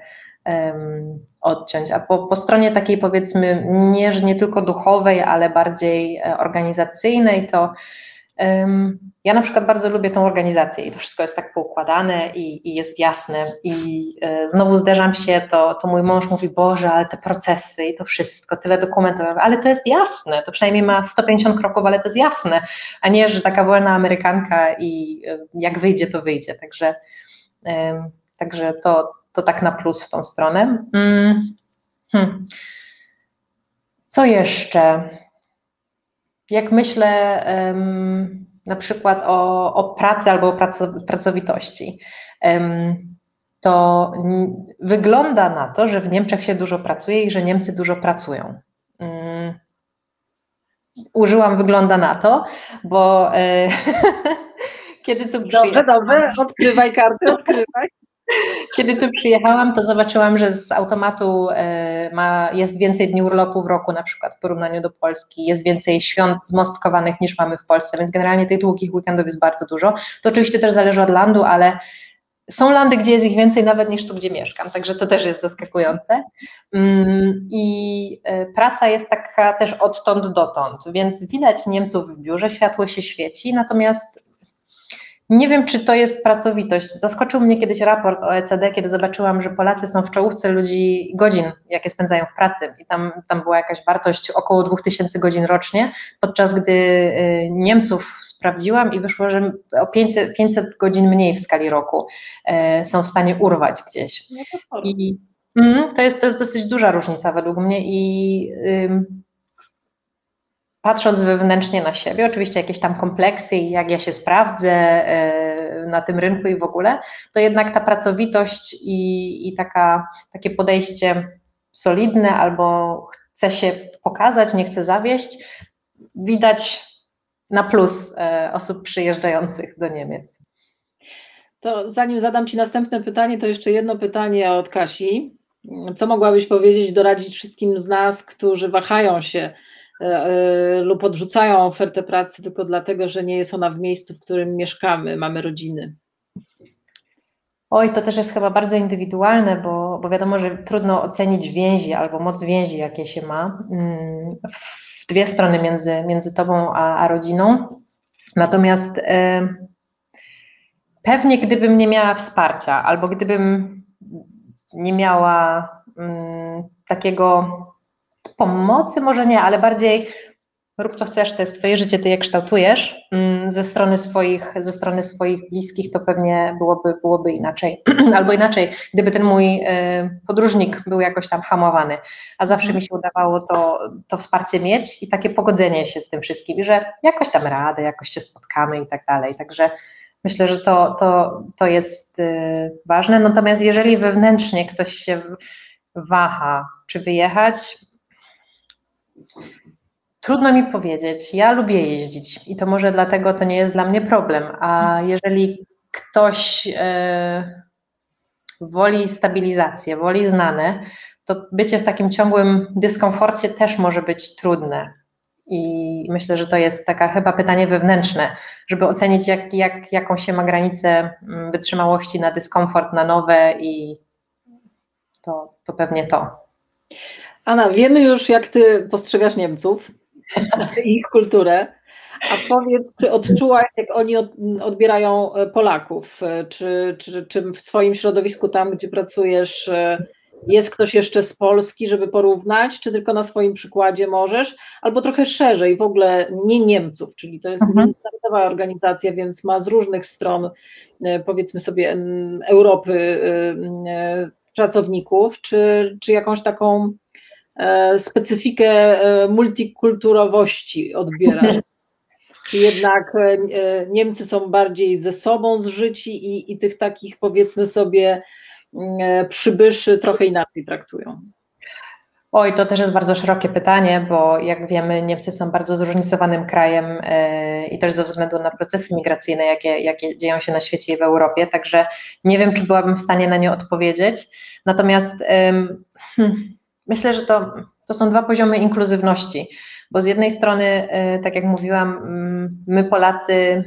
odciąć. A po, po stronie takiej powiedzmy nie, nie tylko duchowej, ale bardziej e, organizacyjnej, to ja na przykład bardzo lubię tą organizację i to wszystko jest tak poukładane i, i jest jasne. I e, znowu zderzam się, to, to mój mąż mówi, Boże, ale te procesy i to wszystko, tyle dokumentów, ale to jest jasne, to przynajmniej ma 150 kroków, ale to jest jasne, a nie, że taka wolna Amerykanka i e, jak wyjdzie, to wyjdzie. Także, także to, to tak na plus w tą stronę. Mm. Hmm. Co jeszcze? jak myślę um, na przykład o, o, pracy albo o pracowitości, um, to wygląda na to, że w Niemczech się dużo pracuje i że Niemcy dużo pracują. Um, użyłam wygląda na to, bo e, *laughs* kiedy tu Dobrze, dobrze, odkrywaj karty, odkrywaj. Kiedy tu przyjechałam, to zobaczyłam, że z automatu e, ma, jest więcej dni urlopu w roku, na przykład w porównaniu do Polski, jest więcej świąt zmostkowanych niż mamy w Polsce, więc generalnie tych długich weekendów jest bardzo dużo. To oczywiście też zależy od landu, ale są landy, gdzie jest ich więcej nawet niż tu, gdzie mieszkam, także to też jest zaskakujące. Mm, I e, praca jest taka też odtąd dotąd, więc widać Niemców w biurze, światło się świeci, natomiast nie wiem, czy to jest pracowitość. Zaskoczył mnie kiedyś raport OECD, kiedy zobaczyłam, że Polacy są w czołówce ludzi godzin, jakie spędzają w pracy. I tam, tam była jakaś wartość około 2000 godzin rocznie, podczas gdy y, Niemców sprawdziłam i wyszło, że o 500, 500 godzin mniej w skali roku e, są w stanie urwać gdzieś. No I, mm, to, jest, to jest dosyć duża różnica według mnie i patrząc wewnętrznie na siebie, oczywiście jakieś tam kompleksy i jak ja się sprawdzę e, na tym rynku i w ogóle, to jednak ta pracowitość i, i taka, takie podejście solidne albo chce się pokazać, nie chce zawieść, widać na plus e, osób przyjeżdżających do Niemiec. To zanim zadam Ci następne pytanie, to jeszcze jedno pytanie od Kasi. Co mogłabyś powiedzieć, doradzić wszystkim z nas, którzy wahają się lub odrzucają ofertę pracy tylko dlatego, że nie jest ona w miejscu, w którym mieszkamy, mamy rodziny. Oj, to też jest chyba bardzo indywidualne, bo, bo wiadomo, że trudno ocenić więzi albo moc więzi, jakie się ma mm, w dwie strony między, między tobą a, a rodziną. Natomiast e, pewnie gdybym nie miała wsparcia, albo gdybym nie miała mm, takiego pomocy może nie, ale bardziej rób co chcesz, to jest twoje życie, ty je kształtujesz mm, ze strony swoich, ze strony swoich bliskich, to pewnie byłoby, byłoby inaczej. *clears throat* Albo inaczej, gdyby ten mój y, podróżnik był jakoś tam hamowany, a zawsze mi się udawało to, to wsparcie mieć i takie pogodzenie się z tym wszystkim, i że jakoś tam radę, jakoś się spotkamy i tak dalej. Także myślę, że to, to, to jest y, ważne. Natomiast jeżeli wewnętrznie ktoś się waha, czy wyjechać, Trudno mi powiedzieć. Ja lubię jeździć i to może dlatego to nie jest dla mnie problem. A jeżeli ktoś e, woli stabilizację, woli znane, to bycie w takim ciągłym dyskomforcie też może być trudne. I myślę, że to jest taka chyba pytanie wewnętrzne, żeby ocenić, jak, jak, jaką się ma granicę mm, wytrzymałości na dyskomfort, na nowe i to, to pewnie to. Anna, wiemy już, jak ty postrzegasz Niemców. ich kulturę. A powiedz, czy odczułaś, jak oni odbierają Polaków? Czy, czy, czy w swoim środowisku, tam gdzie pracujesz, jest ktoś jeszcze z Polski, żeby porównać, czy tylko na swoim przykładzie możesz, albo trochę szerzej, w ogóle nie Niemców, czyli to jest mhm. międzynarodowa organizacja, więc ma z różnych stron, e, powiedzmy sobie, Europy e, e, pracowników, czy, czy jakąś taką specyfikę multikulturowości odbierasz? *laughs* Czy jednak Niemcy są bardziej ze sobą zżyci i, i tych takich, powiedzmy sobie, E, przybyszy trochę inaczej traktują? Oj, to też jest bardzo szerokie pytanie, bo jak wiemy, Niemcy są bardzo zróżnicowanym krajem e, i też ze względu na procesy migracyjne, jakie, jakie dzieją się na świecie i w Europie, także nie wiem, czy byłabym w stanie na nie odpowiedzieć. Natomiast hmm, myślę, że to, to są dwa poziomy inkluzywności, bo z jednej strony, e, tak jak mówiłam, my Polacy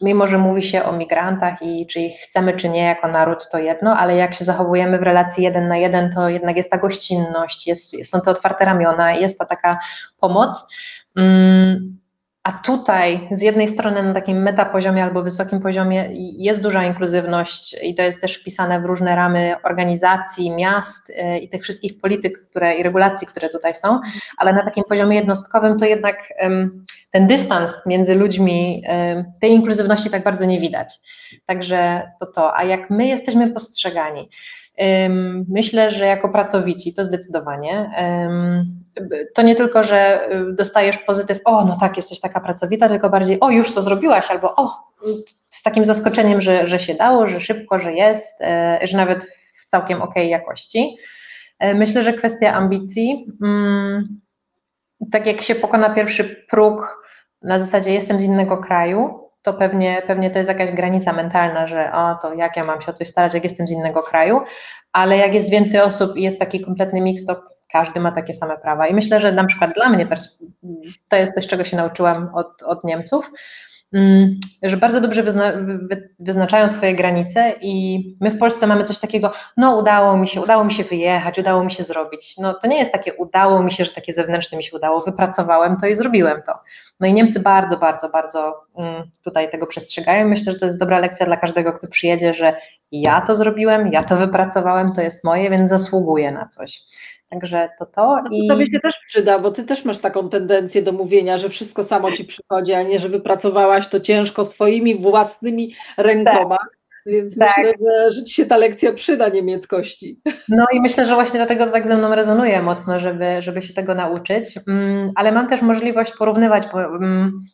mimo że mówi się o migrantach i czy ich chcemy, czy nie jako naród, to jedno, ale jak się zachowujemy w relacji jeden na jeden, to jednak jest ta gościnność, jest, są te otwarte ramiona, jest ta taka pomoc. Mm, a tutaj z jednej strony na takim metapoziomie albo wysokim poziomie jest duża inkluzywność i to jest też wpisane w różne ramy organizacji, miast y, i tych wszystkich polityk które, i regulacji, które tutaj są, ale na takim poziomie jednostkowym to jednak ten dystans między ludźmi, tej inkluzywności tak bardzo nie widać. Także to to. A jak my jesteśmy postrzegani? Myślę, że jako pracowici to zdecydowanie. To nie tylko, że dostajesz pozytyw, o, no tak, jesteś taka pracowita, tylko bardziej, o, już to zrobiłaś, albo o, z takim zaskoczeniem, że, że się dało, że szybko, że jest, e, że nawet w całkiem okej jakości. E, myślę, że kwestia ambicji, mm, tak jak się pokona pierwszy próg na zasadzie jestem z innego kraju, to pewnie, pewnie to jest jakaś granica mentalna, że o, to jak ja mam się o coś starać, jak jestem z innego kraju, ale jak jest więcej osób i jest taki kompletny miks, to każdy ma takie same prawa. I myślę, że na przykład dla mnie to jest coś, czego się nauczyłam od, od Niemców, Mm, że bardzo dobrze wyzna, wyznaczają swoje granice i my w Polsce mamy coś takiego, no udało mi się, udało mi się wyjechać, udało mi się zrobić. No to nie jest takie udało mi się, że takie zewnętrzne mi się udało, wypracowałem to i zrobiłem to. No i Niemcy bardzo, bardzo, bardzo mm, tutaj tego przestrzegają. Myślę, że to jest dobra lekcja dla każdego, kto przyjedzie, że ja to zrobiłem, ja to wypracowałem, to jest moje, więc zasługuję na coś. Także to to. No to i... Tobie się też przyda, bo ty też masz taką tendencję do mówienia, że wszystko samo ci przychodzi, a nie, że wypracowałaś to ciężko swoimi własnymi rękoma. Tak. Więc tak. myślę, że, że ci się ta lekcja przyda niemieckości. No i myślę, że właśnie dlatego tak ze mną rezonuje mocno, żeby, żeby się tego nauczyć. Mm, ale mam też możliwość porównywać, bo mm,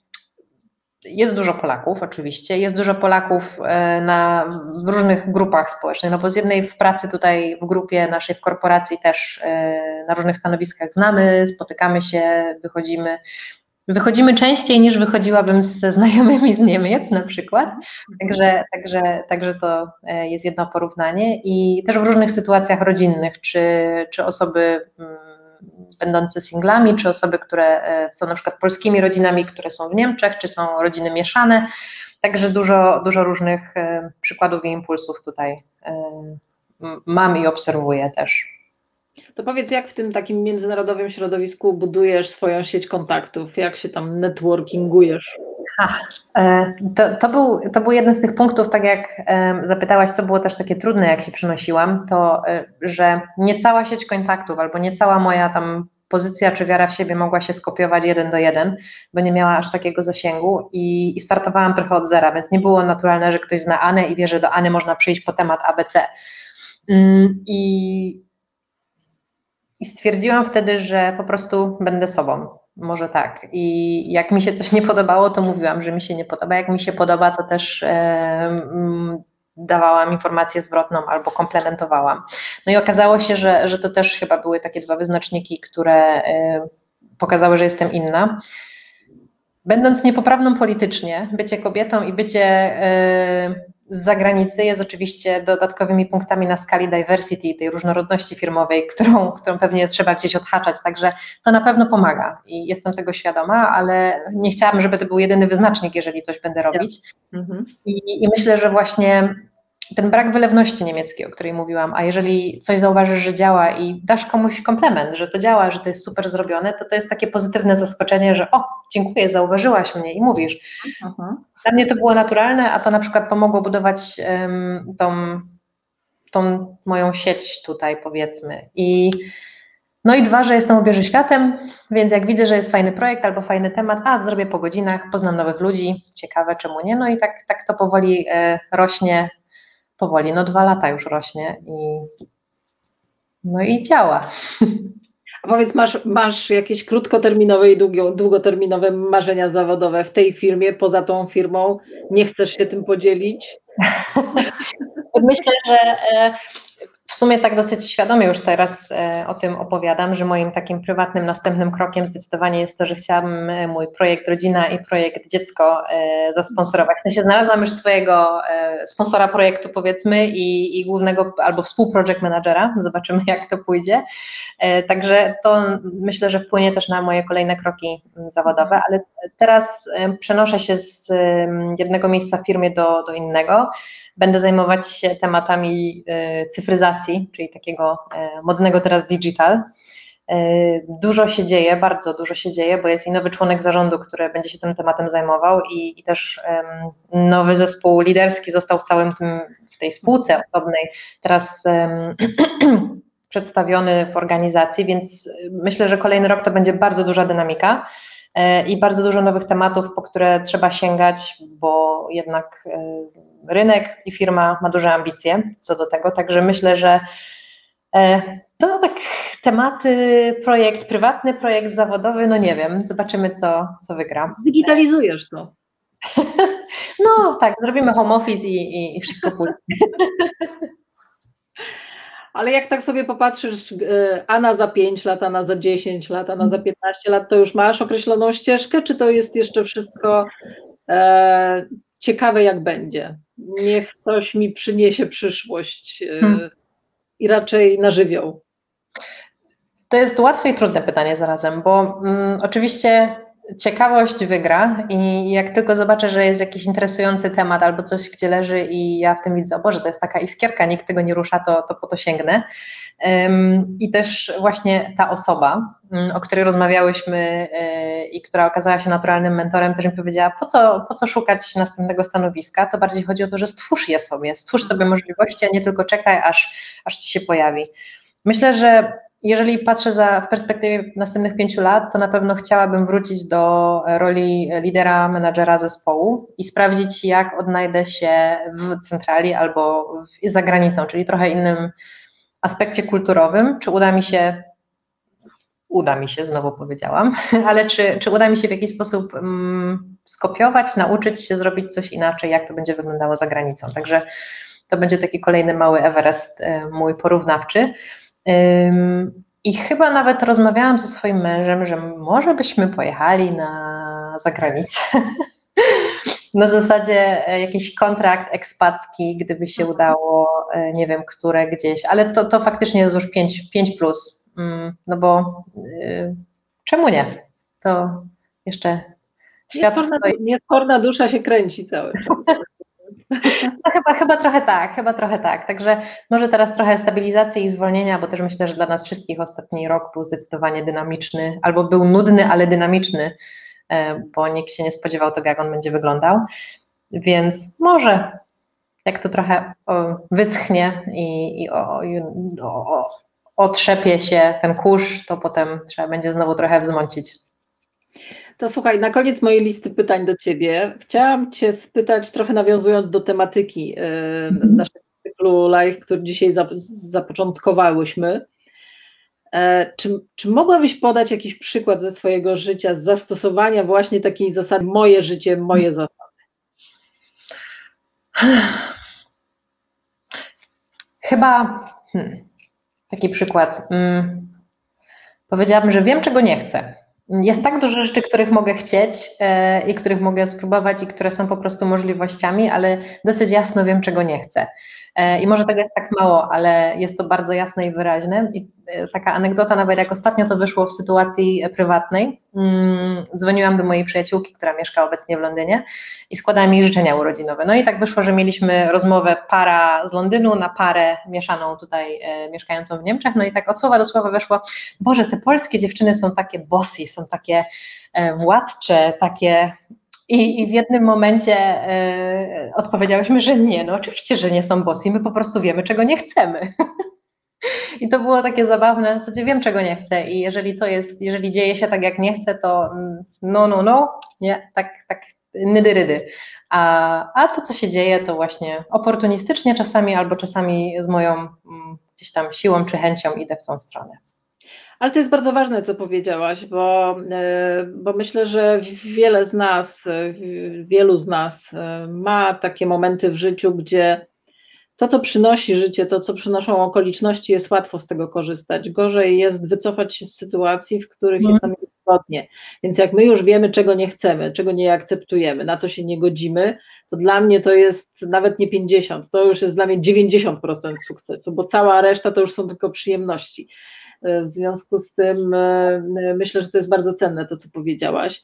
jest dużo Polaków oczywiście, jest dużo Polaków e, na, w różnych grupach społecznych, no bo z jednej w pracy tutaj w grupie naszej, w korporacji też e, na różnych stanowiskach znamy, spotykamy się, wychodzimy, wychodzimy częściej niż wychodziłabym ze znajomymi z Niemiec na przykład, także, także, także to e, jest jedno porównanie. I też w różnych sytuacjach rodzinnych, czy, czy osoby mm, będące singlami, czy osoby, które e, są na przykład polskimi rodzinami, które są w Niemczech, czy są rodziny mieszane. Także dużo, dużo różnych e, przykładów i impulsów tutaj e, mam i obserwuję też. To powiedz, jak w tym takim międzynarodowym środowisku budujesz swoją sieć kontaktów? Jak się tam networkingujesz? To, to, był, to był jeden z tych punktów, tak jak zapytałaś, co było też takie trudne, jak się przenosiłam, to e, że nie cała sieć kontaktów albo nie cała moja tam pozycja czy wiara w siebie mogła się skopiować jeden do jeden, bo nie miała aż takiego zasięgu i, i startowałam trochę od zera, więc nie było naturalne, że ktoś zna Anę i wie, że do Any można przyjść po temat ABC. Mm, I, i stwierdziłam wtedy, że po prostu będę sobą może tak. I jak mi się coś nie podobało, to mówiłam, że mi się nie podoba. Jak mi się podoba, to też e, dawałam informację zwrotną albo komplementowałam. No i okazało się, że, że to też chyba były takie dwa wyznaczniki, które e, pokazały, że jestem inna. Będąc niepoprawną politycznie, bycie kobietą i bycie e, z zagranicy jest oczywiście dodatkowymi punktami na skali diversity, tej różnorodności firmowej, którą, którą pewnie trzeba gdzieś odhaczać, także to na pewno pomaga i jestem tego świadoma, ale nie chciałabym, żeby to był jedyny wyznacznik, jeżeli coś będę robić. Mhm. I, I, myślę, że właśnie ten brak wylewności niemieckiej, o której mówiłam, a jeżeli coś zauważysz, że działa i dasz komuś komplement, że to działa, że to jest super zrobione, to to jest takie pozytywne zaskoczenie, że o, dziękuję, zauważyłaś mnie i mówisz. Mhm. Dla mnie to było naturalne, a to na przykład pomogło budować um, tą, tą moją sieć tutaj, powiedzmy. I no i dwa, że jestem obieży światem, więc jak widzę, że jest fajny projekt albo fajny temat, a zrobię po godzinach, poznam nowych ludzi, ciekawe czemu nie, no i tak, tak to powoli e, rośnie, powoli, no dwa lata już rośnie i no i działa. *laughs* A powiedz, masz, masz jakieś krótkoterminowe i długoterminowe marzenia zawodowe w tej firmie, poza tą firmą? Nie chcesz się tym podzielić? *laughs* Myślę, że e, w sumie tak dosyć świadomie już teraz e, o tym opowiadam, że moim takim prywatnym następnym krokiem zdecydowanie jest to, że chciałabym e, mój projekt Rodzina i projekt Dziecko e, zasponsorować. W sensie znalazłam już swojego sponsora projektu powiedzmy i, i głównego albo współproject managera, zobaczymy jak to pójdzie. Także to myślę, że wpłynie też na moje kolejne kroki zawodowe, ale teraz przenoszę się z jednego miejsca w firmie do, do innego. Będę zajmować się tematami e, cyfryzacji, czyli takiego e, modnego teraz digital. Dużo się dzieje, bardzo dużo się dzieje, bo jest i nowy członek zarządu, który będzie się tym tematem zajmował i, i też nowy zespół liderski został w całym tym, w tej spółce osobnej teraz *clears throat* przedstawiony w organizacji, więc myślę, że kolejny rok to będzie bardzo duża dynamika i bardzo dużo nowych tematów, po które trzeba sięgać, bo jednak rynek i firma ma duże ambicje co do tego, także myślę, że e, to tak tematy, projekt prywatny, projekt zawodowy, no nie wiem, zobaczymy co, co wygra. Digitalizujesz to. *laughs* No tak, zrobimy home office i, i, i wszystko pójdzie. *laughs* Ale jak tak sobie popatrzysz, e, Ana za 5 lat, Ana za 10 lat, Ana za 15 lat, to już masz określoną ścieżkę, czy to jest jeszcze wszystko e, ciekawe, jak będzie? niech coś mi przyniesie przyszłość e, hmm. i raczej na żywioł? To jest łatwe i trudne pytanie zarazem, bo mm, oczywiście ciekawość wygra i jak tylko zobaczę, że jest jakiś interesujący temat albo coś, gdzie leży i ja w tym widzę, o Boże, to jest taka iskierka, nikt tego nie rusza, to, to po to sięgnę. I też właśnie ta osoba, mm, o której rozmawiałyśmy e, i która okazała się naturalnym mentorem, też mi powiedziała, po co, po co szukać następnego stanowiska, to bardziej chodzi o to, że stwórz je sobie, stwórz sobie możliwości, a nie tylko czekaj, aż, aż ci się pojawi. Myślę, że jeżeli patrzę za, w perspektywie następnych pięciu lat, to na pewno chciałabym wrócić do roli lidera, menadżera zespołu i sprawdzić, jak odnajdę się w centrali albo w, za granicą, czyli trochę innym aspekcie kulturowym, czy uda mi się, uda mi się, znowu powiedziałam, *laughs* ale czy, czy uda mi się w jakiś sposób um, skopiować, nauczyć się zrobić coś inaczej, jak to będzie wyglądało za granicą. Także to będzie taki kolejny mały Everest e, mój porównawczy. I chyba nawet rozmawiałam ze swoim mężem, że może byśmy pojechali na zagranicę. *laughs* Na zasadzie e, jakiś kontrakt ekspacki, gdyby się mhm. udało, e, nie wiem, które gdzieś, ale to, to faktycznie jest już 5, 5 plus, mm, no bo y, czemu nie? To jeszcze świat niesforna, stoi. Dusza się kręci cały czas. *laughs* No chyba, chyba trochę tak, chyba trochę tak. Także może teraz trochę stabilizacji i zwolnienia, bo też myślę, że dla nas wszystkich ostatni rok był zdecydowanie dynamiczny, albo był nudny, ale dynamiczny, e, bo nikt się nie spodziewał tego, jak on będzie wyglądał. Więc może jak to trochę wyschnie i, i, o, o, otrzepie się ten kurz, to potem trzeba będzie znowu trochę wzmącić. To słuchaj, na koniec mojej listy pytań do Ciebie. Chciałam Cię spytać, trochę nawiązując do tematyki yy, naszego cyklu live, który dzisiaj zapoczątkowałyśmy. E, czy, czy mogłabyś podać jakiś przykład ze swojego życia, z zastosowania właśnie takiej zasady moje życie, moje zasady? Chyba hmm, taki przykład. Hmm, powiedziałabym, że wiem, czego nie chcę. Jest tak dużo rzeczy, których mogę chcieć e, i których mogę spróbować i które są po prostu możliwościami, ale dosyć jasno wiem, czego nie chcę. E, I może tego jest tak mało, ale jest to bardzo jasne i wyraźne. I e, taka anegdota, nawet jak ostatnio to wyszło w sytuacji prywatnej, mm, dzwoniłam do mojej przyjaciółki, która mieszka obecnie w Londynie i składała mi życzenia urodzinowe. No i tak wyszło, że mieliśmy rozmowę para z Londynu na parę mieszaną tutaj e, mieszkającą w Niemczech. No i tak od słowa do słowa weszło, Boże, te polskie dziewczyny są takie bossy, są takie władcze, takie i, I, w jednym momencie y, odpowiedziałyśmy, że nie, no oczywiście, że nie są bossy, my po prostu wiemy, czego nie chcemy. *laughs* I to było takie zabawne, w zasadzie wiem, czego nie chcę i jeżeli to jest, jeżeli dzieje się tak, jak nie chcę, to mm, no, no, no, nie, tak, tak, nydyrydy. A, a to, co się dzieje, to właśnie oportunistycznie czasami albo czasami z moją mm, gdzieś tam siłą czy chęcią idę w tą stronę. Ale to jest bardzo ważne, co powiedziałaś, bo, e, bo myślę, że wiele z nas, e, wielu z nas e, ma takie momenty w życiu, gdzie to, co przynosi życie, to, co przynoszą okoliczności, jest łatwo z tego korzystać. Gorzej jest wycofać się z sytuacji, w których mm. jest nam niewygodnie. Więc jak my już wiemy, czego nie chcemy, czego nie akceptujemy, na co się nie godzimy, to dla mnie to jest nawet nie 50, to już jest dla mnie 90% sukcesu, bo cała reszta to już są tylko przyjemności. E, w związku z tym e, myślę, że to jest bardzo cenne to, co powiedziałaś.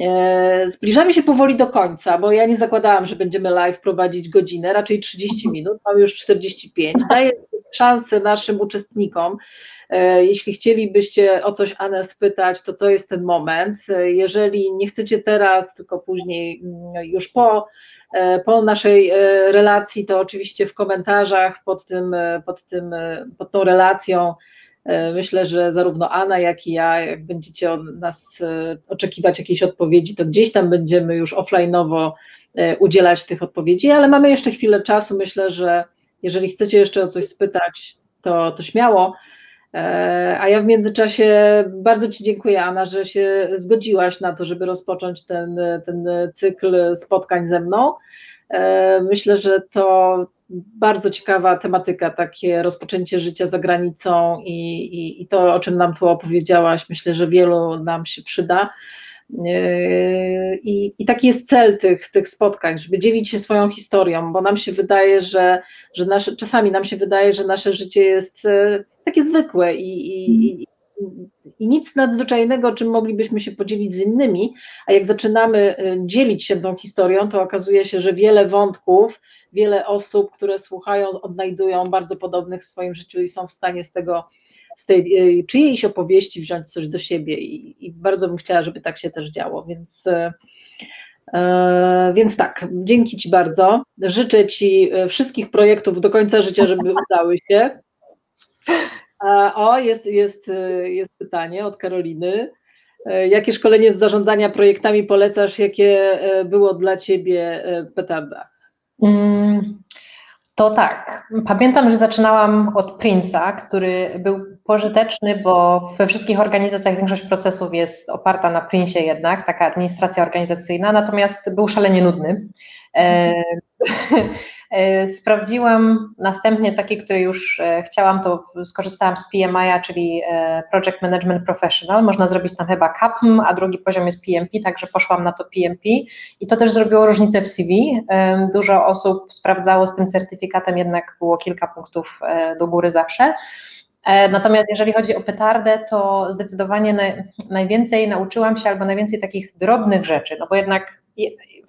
E, zbliżamy się powoli do końca, bo ja nie zakładałam, że będziemy live prowadzić godzinę, raczej 30 minut, mamy już 45. Daję szansę naszym uczestnikom. Jeśli chcielibyście o coś Anę spytać, to to jest ten moment. Jeżeli nie chcecie teraz, tylko później, mm, już po, po naszej relacji, to oczywiście w komentarzach pod, tym, pod, tym, pod tą relacją myślę, że zarówno Anna, jak i ja, jak będziecie od nas e, oczekiwać jakiejś odpowiedzi, to gdzieś tam będziemy już offline'owo e, udzielać tych odpowiedzi, ale mamy jeszcze chwilę czasu. Myślę, że jeżeli chcecie jeszcze o coś spytać, to, to śmiało. A ja w międzyczasie bardzo Ci dziękuję, Anna, że się zgodziłaś na to, żeby rozpocząć ten, ten cykl spotkań ze mną. Myślę, że to bardzo ciekawa tematyka, takie rozpoczęcie życia za granicą i, i, i, to, o czym nam tu opowiedziałaś, myślę, że wielu nam się przyda. Yy, I, I taki jest cel tych, tych spotkań, żeby dzielić się swoją historią, bo nam się wydaje, że, że nasze, czasami nam się wydaje, że nasze życie jest e, takie zwykłe i, i, i nic nadzwyczajnego, czym moglibyśmy się podzielić z innymi, a jak zaczynamy e, dzielić się tą historią, to okazuje się, że wiele wątków wiele osób, które słuchają, odnajdują bardzo podobnych w swoim życiu i są w stanie z tego, z tej e, czyjejś opowieści wziąć coś do siebie i, i bardzo bym chciała, żeby tak się też działo, więc e więc tak, dzięki Ci bardzo. Życzę Ci wszystkich projektów do końca życia, żeby udały się. O, jest, jest, jest pytanie od Karoliny. Jakie szkolenie z zarządzania projektami polecasz? Jakie było dla Ciebie petarda? Mm, to tak. Pamiętam, że zaczynałam od Prince'a, który był pożyteczny, bo we wszystkich organizacjach większość procesów jest oparta na Prince'ie jednak, taka administracja organizacyjna, natomiast był szalenie nudny. E, E, *laughs* sprawdziłam następnie taki, który już e, chciałam, to skorzystałam z PMI, czyli e, Project Management Professional. Można zrobić tam chyba CAPM, a drugi poziom jest PMP, także poszłam na to PMP i to też zrobiło różnicę w CV. Dużo osób sprawdzało z tym certyfikatem, jednak było kilka punktów do góry zawsze. Natomiast jeżeli chodzi o petardę, to zdecydowanie najwięcej nauczyłam się albo najwięcej takich drobnych rzeczy, no bo jednak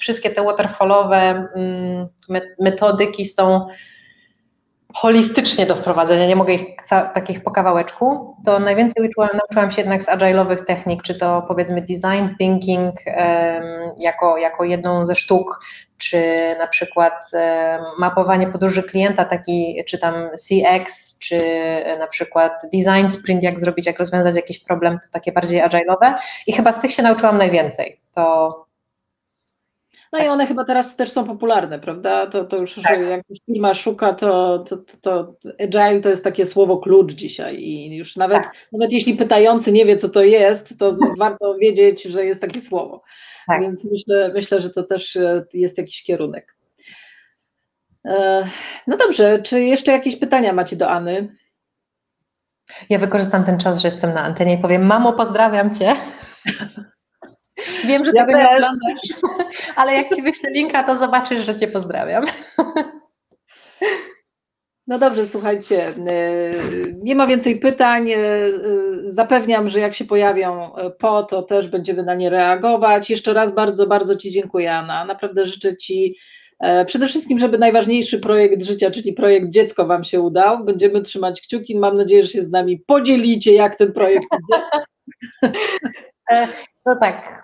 wszystkie te waterfallowe mm, metodyki są holistycznie do wprowadzenia, nie mogę ich takich po kawałeczku, to najwięcej uczyłam, nauczyłam się jednak z agile'owych technik, czy to powiedzmy design thinking um, jako, jako jedną ze sztuk, czy na przykład um, mapowanie podróży klienta, taki, czy tam CX, czy na przykład design sprint, jak zrobić, jak rozwiązać jakiś problem, to takie bardziej agile'owe. I chyba z tych się nauczyłam najwięcej. To, no i one chyba teraz też są popularne, prawda? To, to już, tak. że jak firma szuka, to, to, to, to agile to jest takie słowo klucz dzisiaj i już nawet, tak. nawet jeśli pytający nie wie, co to jest, to *laughs* warto wiedzieć, że jest takie słowo. Tak. Więc myślę, myślę, że to też e, jest jakiś kierunek. E, no dobrze, czy jeszcze jakieś pytania macie do Any? Ja wykorzystam ten czas, że jestem na antenie i powiem, mamo, pozdrawiam Cię. *laughs* Wiem, że ja tego nie oglądasz, *laughs* ale jak Ci wyślę linka, to zobaczysz, że Cię pozdrawiam. *laughs* No dobrze, słuchajcie, e, nie ma więcej pytań. E, zapewniam, że jak się pojawią po, to też będziemy na nie reagować. Jeszcze raz bardzo, bardzo Ci dziękuję, Anna. Naprawdę życzę Ci przede wszystkim, żeby najważniejszy projekt życia, czyli projekt dziecko Wam się udał. Będziemy trzymać kciuki. Mam nadzieję, że się z nami podzielicie, jak ten projekt idzie. *laughs* No tak,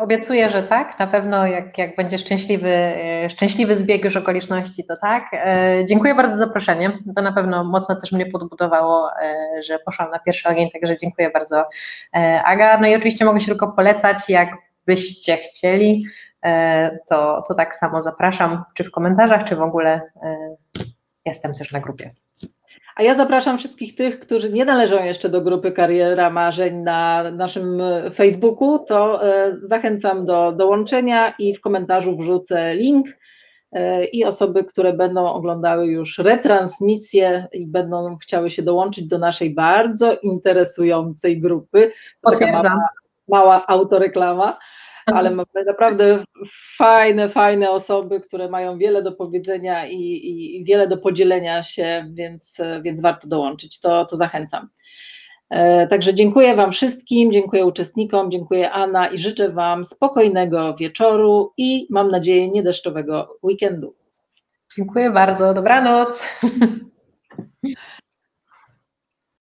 obiecuję, że tak. Na pewno jak, jak będzie szczęśliwy, e, szczęśliwy zbieg już okoliczności, to tak. E, dziękuję bardzo za zaproszenie. To na pewno mocno też mnie podbudowało, e, że poszłam na pierwszy ogień, także dziękuję bardzo Aga. No i oczywiście mogę się tylko polecać, jakbyście chcieli, to, to tak samo zapraszam, czy w komentarzach, czy w ogóle jestem też na grupie. A ja zapraszam wszystkich tych, którzy nie należą jeszcze do grupy Kariera Marzeń na naszym Facebooku, to e, zachęcam do dołączenia i w komentarzu wrzucę link e, i osoby, które będą oglądały już retransmisję i będą chciały się dołączyć do naszej bardzo interesującej grupy. Taka mała, mała autoreklama ale mamy naprawdę fajne, fajne osoby, które mają wiele do powiedzenia i, i, i wiele do podzielenia się, więc, więc warto dołączyć. To, to zachęcam. E, także dziękuję Wam wszystkim, dziękuję uczestnikom, dziękuję Anna i życzę Wam spokojnego wieczoru i mam nadzieję niedeszczowego weekendu. Dziękuję bardzo, dobranoc. *laughs*